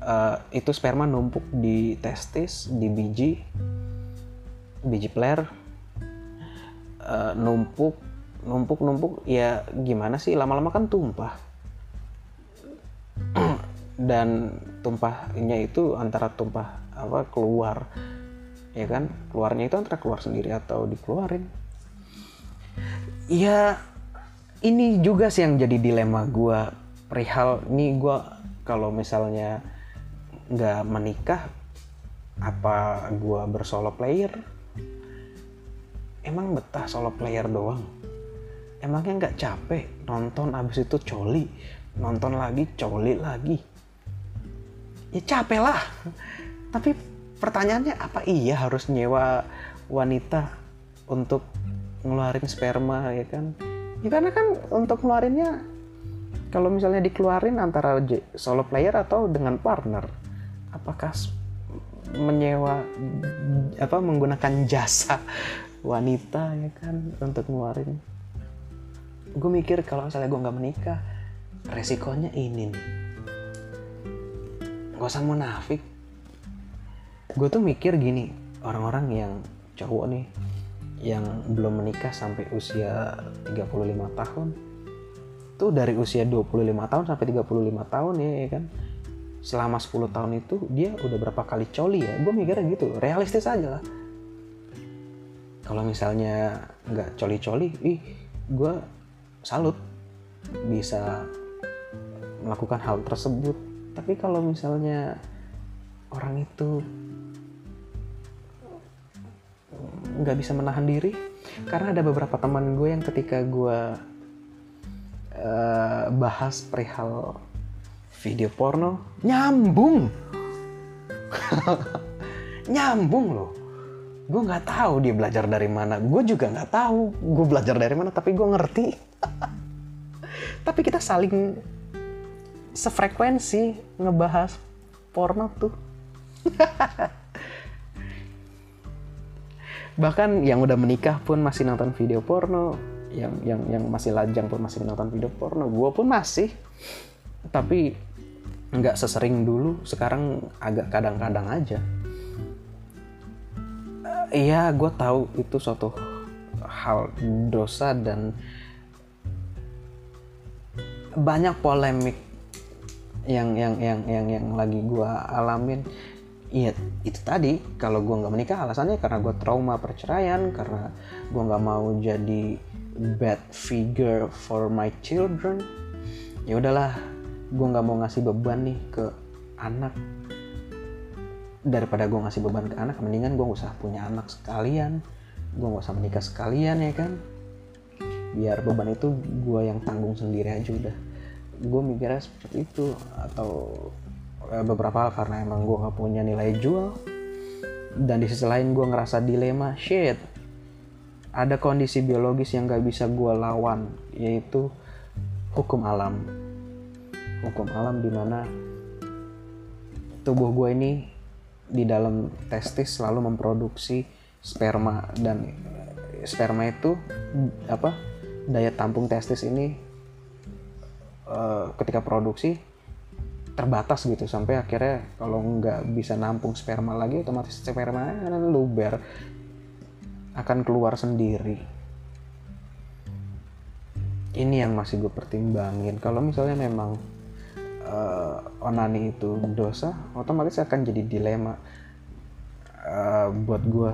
uh, itu sperma numpuk di testis di biji biji player uh, numpuk numpuk numpuk. Ya gimana sih? Lama-lama kan tumpah dan tumpahnya itu antara tumpah apa keluar. Ya kan? Keluarnya itu antara keluar sendiri atau dikeluarin. Ya ini juga sih yang jadi dilema gue perihal ini gue kalau misalnya nggak menikah apa gue bersolo player? Emang betah solo player doang. Emangnya nggak capek nonton abis itu coli? Nonton lagi coli lagi ya capek lah. Tapi pertanyaannya apa iya harus nyewa wanita untuk ngeluarin sperma ya kan? Ya karena kan untuk ngeluarinnya kalau misalnya dikeluarin antara solo player atau dengan partner apakah menyewa apa menggunakan jasa wanita ya kan untuk ngeluarin? Gue mikir kalau misalnya gue nggak menikah resikonya ini nih gak usah munafik. Gue tuh mikir gini orang-orang yang cowok nih yang belum menikah sampai usia 35 tahun tuh dari usia 25 tahun sampai 35 tahun ya, ya kan? Selama 10 tahun itu dia udah berapa kali coli ya? Gue mikirnya gitu realistis aja lah. Kalau misalnya nggak coli-coli ih gue salut bisa melakukan hal tersebut tapi kalau misalnya orang itu nggak bisa menahan diri karena ada beberapa teman gue yang ketika gue uh, bahas perihal video porno nyambung. Nyambung loh. Gue nggak tahu dia belajar dari mana. Gue juga nggak tahu gue belajar dari mana tapi gue ngerti. Tapi kita saling sefrekuensi ngebahas porno tuh. Bahkan yang udah menikah pun masih nonton video porno, yang yang yang masih lajang pun masih nonton video porno. Gue pun masih, tapi nggak sesering dulu. Sekarang agak kadang-kadang aja. Iya, uh, gue tahu itu suatu hal dosa dan banyak polemik yang yang yang yang yang lagi gue alamin. Iya itu tadi. Kalau gue nggak menikah alasannya karena gue trauma perceraian karena gue nggak mau jadi bad figure for my children. Ya udahlah gue nggak mau ngasih beban nih ke anak. Daripada gue ngasih beban ke anak mendingan gue usah punya anak sekalian. Gue gak usah menikah sekalian ya kan? Biar beban itu gue yang tanggung sendiri aja udah gue mikirnya seperti itu. Atau eh, beberapa hal karena emang gue nggak punya nilai jual. Dan di sisi lain gue ngerasa dilema shit ada kondisi biologis yang gak bisa gue lawan yaitu hukum alam. Hukum alam di mana tubuh gue ini di dalam testis selalu memproduksi sperma. Dan sperma itu apa daya tampung testis ini uh, ketika produksi terbatas gitu sampai akhirnya kalau nggak bisa nampung sperma lagi otomatis sperma luber akan keluar sendiri. Ini yang masih gue pertimbangin. Kalau misalnya memang uh, onani itu dosa otomatis akan jadi dilema uh, buat gue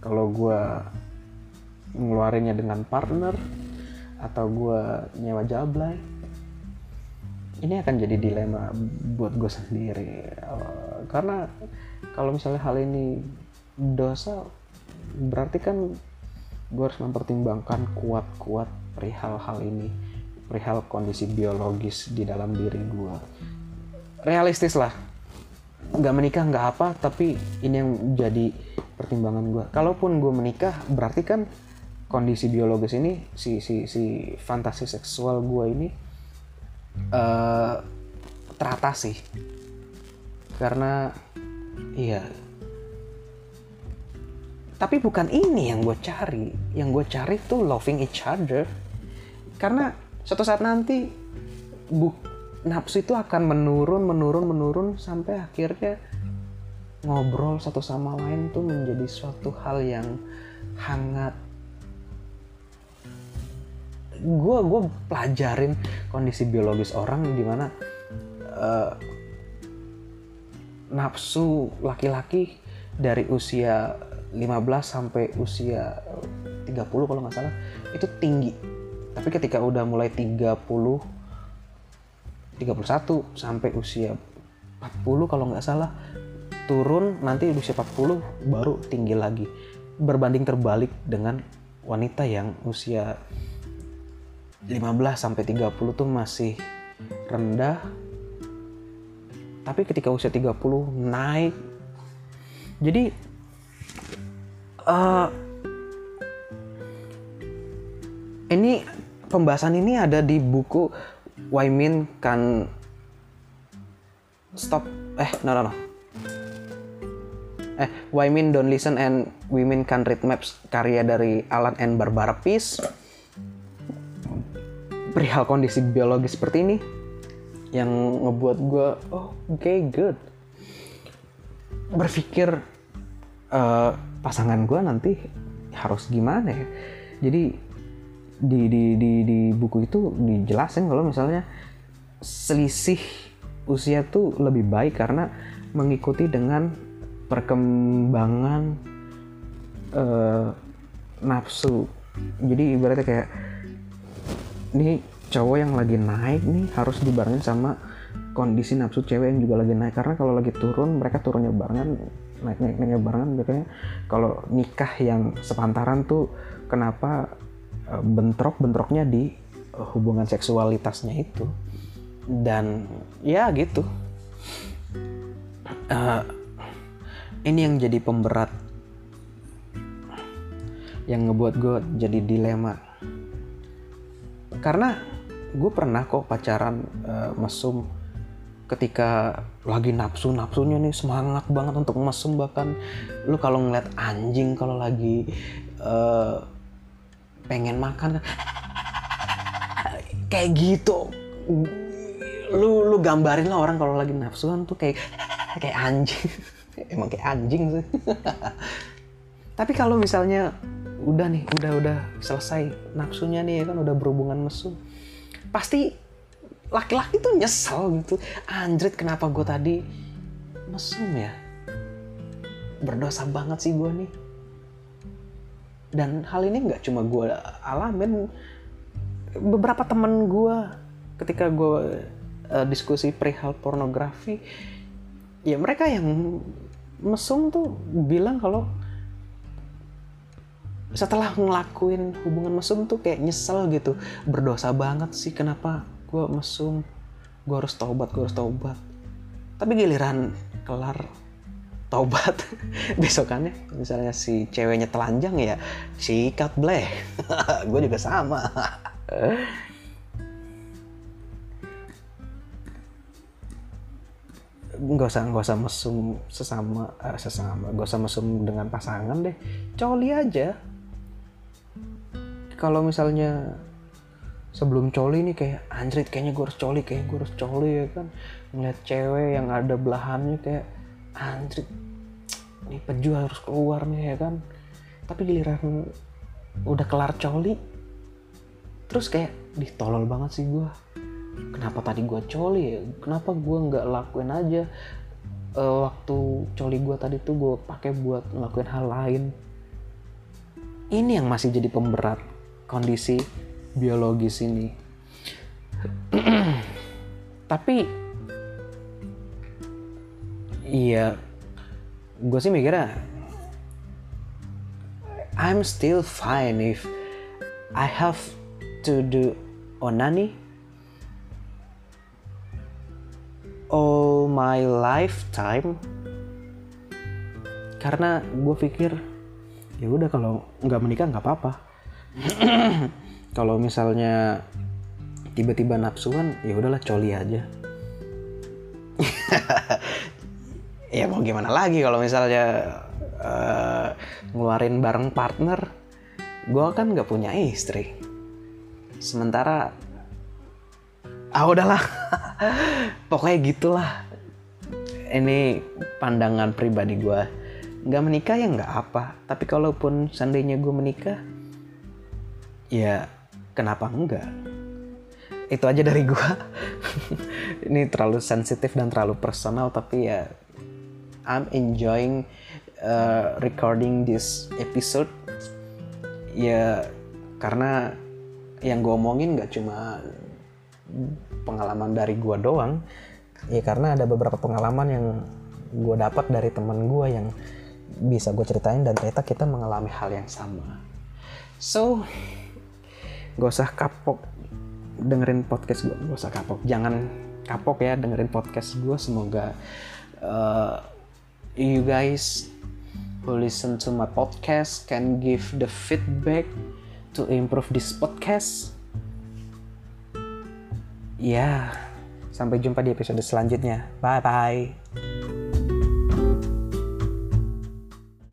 kalau gue ngeluarinnya dengan partner atau gue nyewa jablay ini akan jadi dilema buat gue sendiri uh, karena kalau misalnya hal ini dosa berarti kan gue harus mempertimbangkan kuat-kuat perihal hal ini perihal kondisi biologis di dalam diri gue realistis lah. Nggak menikah nggak apa tapi ini yang jadi pertimbangan gue kalaupun gue menikah berarti kan kondisi biologis ini si si si fantasi seksual gue ini uh, teratasi karena iya. Tapi bukan ini yang gue cari. Yang gue cari tuh loving each other. Karena suatu saat nanti bu nafsu itu akan menurun menurun menurun sampai akhirnya ngobrol satu sama lain tuh menjadi suatu hal yang hangat gue gue pelajarin kondisi biologis orang di mana uh, nafsu laki-laki dari usia 15 sampai usia 30 kalau nggak salah itu tinggi. Tapi ketika udah mulai 30 31 sampai usia 40 kalau nggak salah turun nanti usia 40 baru tinggi lagi. Berbanding terbalik dengan wanita yang usia 15 sampai 30 tuh masih rendah. Tapi ketika usia 30 naik. Jadi uh, ini pembahasan ini ada di buku Waimin kan stop eh no no no. Eh Waimin don't listen and women can read maps karya dari Alan and Barbara Peace perihal kondisi biologi seperti ini yang ngebuat gue oh oke okay, good berpikir uh, pasangan gue nanti harus gimana ya jadi di di di di buku itu dijelasin kalau misalnya selisih usia tuh lebih baik karena mengikuti dengan perkembangan uh, nafsu. Jadi ibaratnya kayak ini cowok yang lagi naik nih harus dibarengin sama kondisi nafsu cewek yang juga lagi naik. Karena kalau lagi turun mereka turunnya barengan naik naik naiknya barengan. Biasanya kalau nikah yang sepantaran tuh kenapa Eh, bentrok-bentroknya di eh, hubungan seksualitasnya itu. Dan ya gitu. Uh, ini yang jadi pemberat yang ngebuat gue jadi dilema karena gue pernah kok pacaran uh, mesum ketika lagi nafsu nafsunya nih semangat banget untuk mesum bahkan. Lu kalau ngeliat anjing kalau lagi uh, pengen makan kayak gitu. Lu lu gambarin lah orang kalau lagi nafsuan tuh kayak kayak anjing. Emang kayak anjing sih. Tapi kalau misalnya udah nih udah udah selesai nafsunya nih ya kan? Udah berhubungan mesum. Pasti laki-laki tuh nyesel gitu. Anjrit kenapa gue tadi mesum ya? Berdosa banget sih gue nih. Dan hal ini nggak cuma gue alamin. Beberapa temen gue ketika gue uh, diskusi perihal pornografi ya mereka yang mesum tuh bilang kalau setelah ngelakuin hubungan mesum tuh kayak nyesel gitu. Berdosa banget sih kenapa gue mesum? Gue harus taubat gue harus taubat. Tapi giliran kelar taubat besokannya misalnya si ceweknya telanjang ya sikat bleh. Gue juga sama. Nggak usah nggak usah mesum sesama uh, sesama. Nggak usah mesum dengan pasangan deh. Coli aja kalau misalnya sebelum coli nih kayak anjrit kayaknya gue harus coli kayak gue harus coli ya kan. Ngeliat cewek yang ada belahannya kayak anjrit ini peju harus keluar nih ya kan. Tapi giliran udah kelar coli terus kayak ditolol banget sih gue kenapa tadi gue coli ya? Kenapa gue nggak lakuin aja? Uh, waktu coli gue tadi tuh gue pakai buat ngelakuin hal lain. Ini yang masih jadi pemberat kondisi biologis ini. Tapi iya gue sih mikirnya I'm still fine if I have to do onani all my lifetime. Karena gue pikir ya udah kalau nggak menikah nggak apa-apa kalau misalnya tiba-tiba nafsuan ya udahlah coli aja. Ya mau gimana lagi kalau misalnya uh, ngeluarin bareng partner? Gue kan nggak punya istri. Sementara ah udahlah. Pokoknya gitulah. Ini pandangan pribadi gue nggak menikah ya nggak apa. Tapi kalaupun seandainya gue menikah ya kenapa enggak? Itu aja dari gue ini terlalu sensitif dan terlalu personal tapi ya I'm enjoying uh, recording this episode. Ya karena yang gue omongin nggak cuma pengalaman dari gue doang. Ya karena ada beberapa pengalaman yang gue dapat dari teman gue yang bisa gue ceritain dan ternyata kita mengalami hal yang sama. So gak usah kapok dengerin podcast gue gak usah kapok jangan kapok ya dengerin podcast gue semoga uh, you guys who listen to my podcast can give the feedback to improve this podcast Ya, sampai jumpa di episode selanjutnya. Bye bye.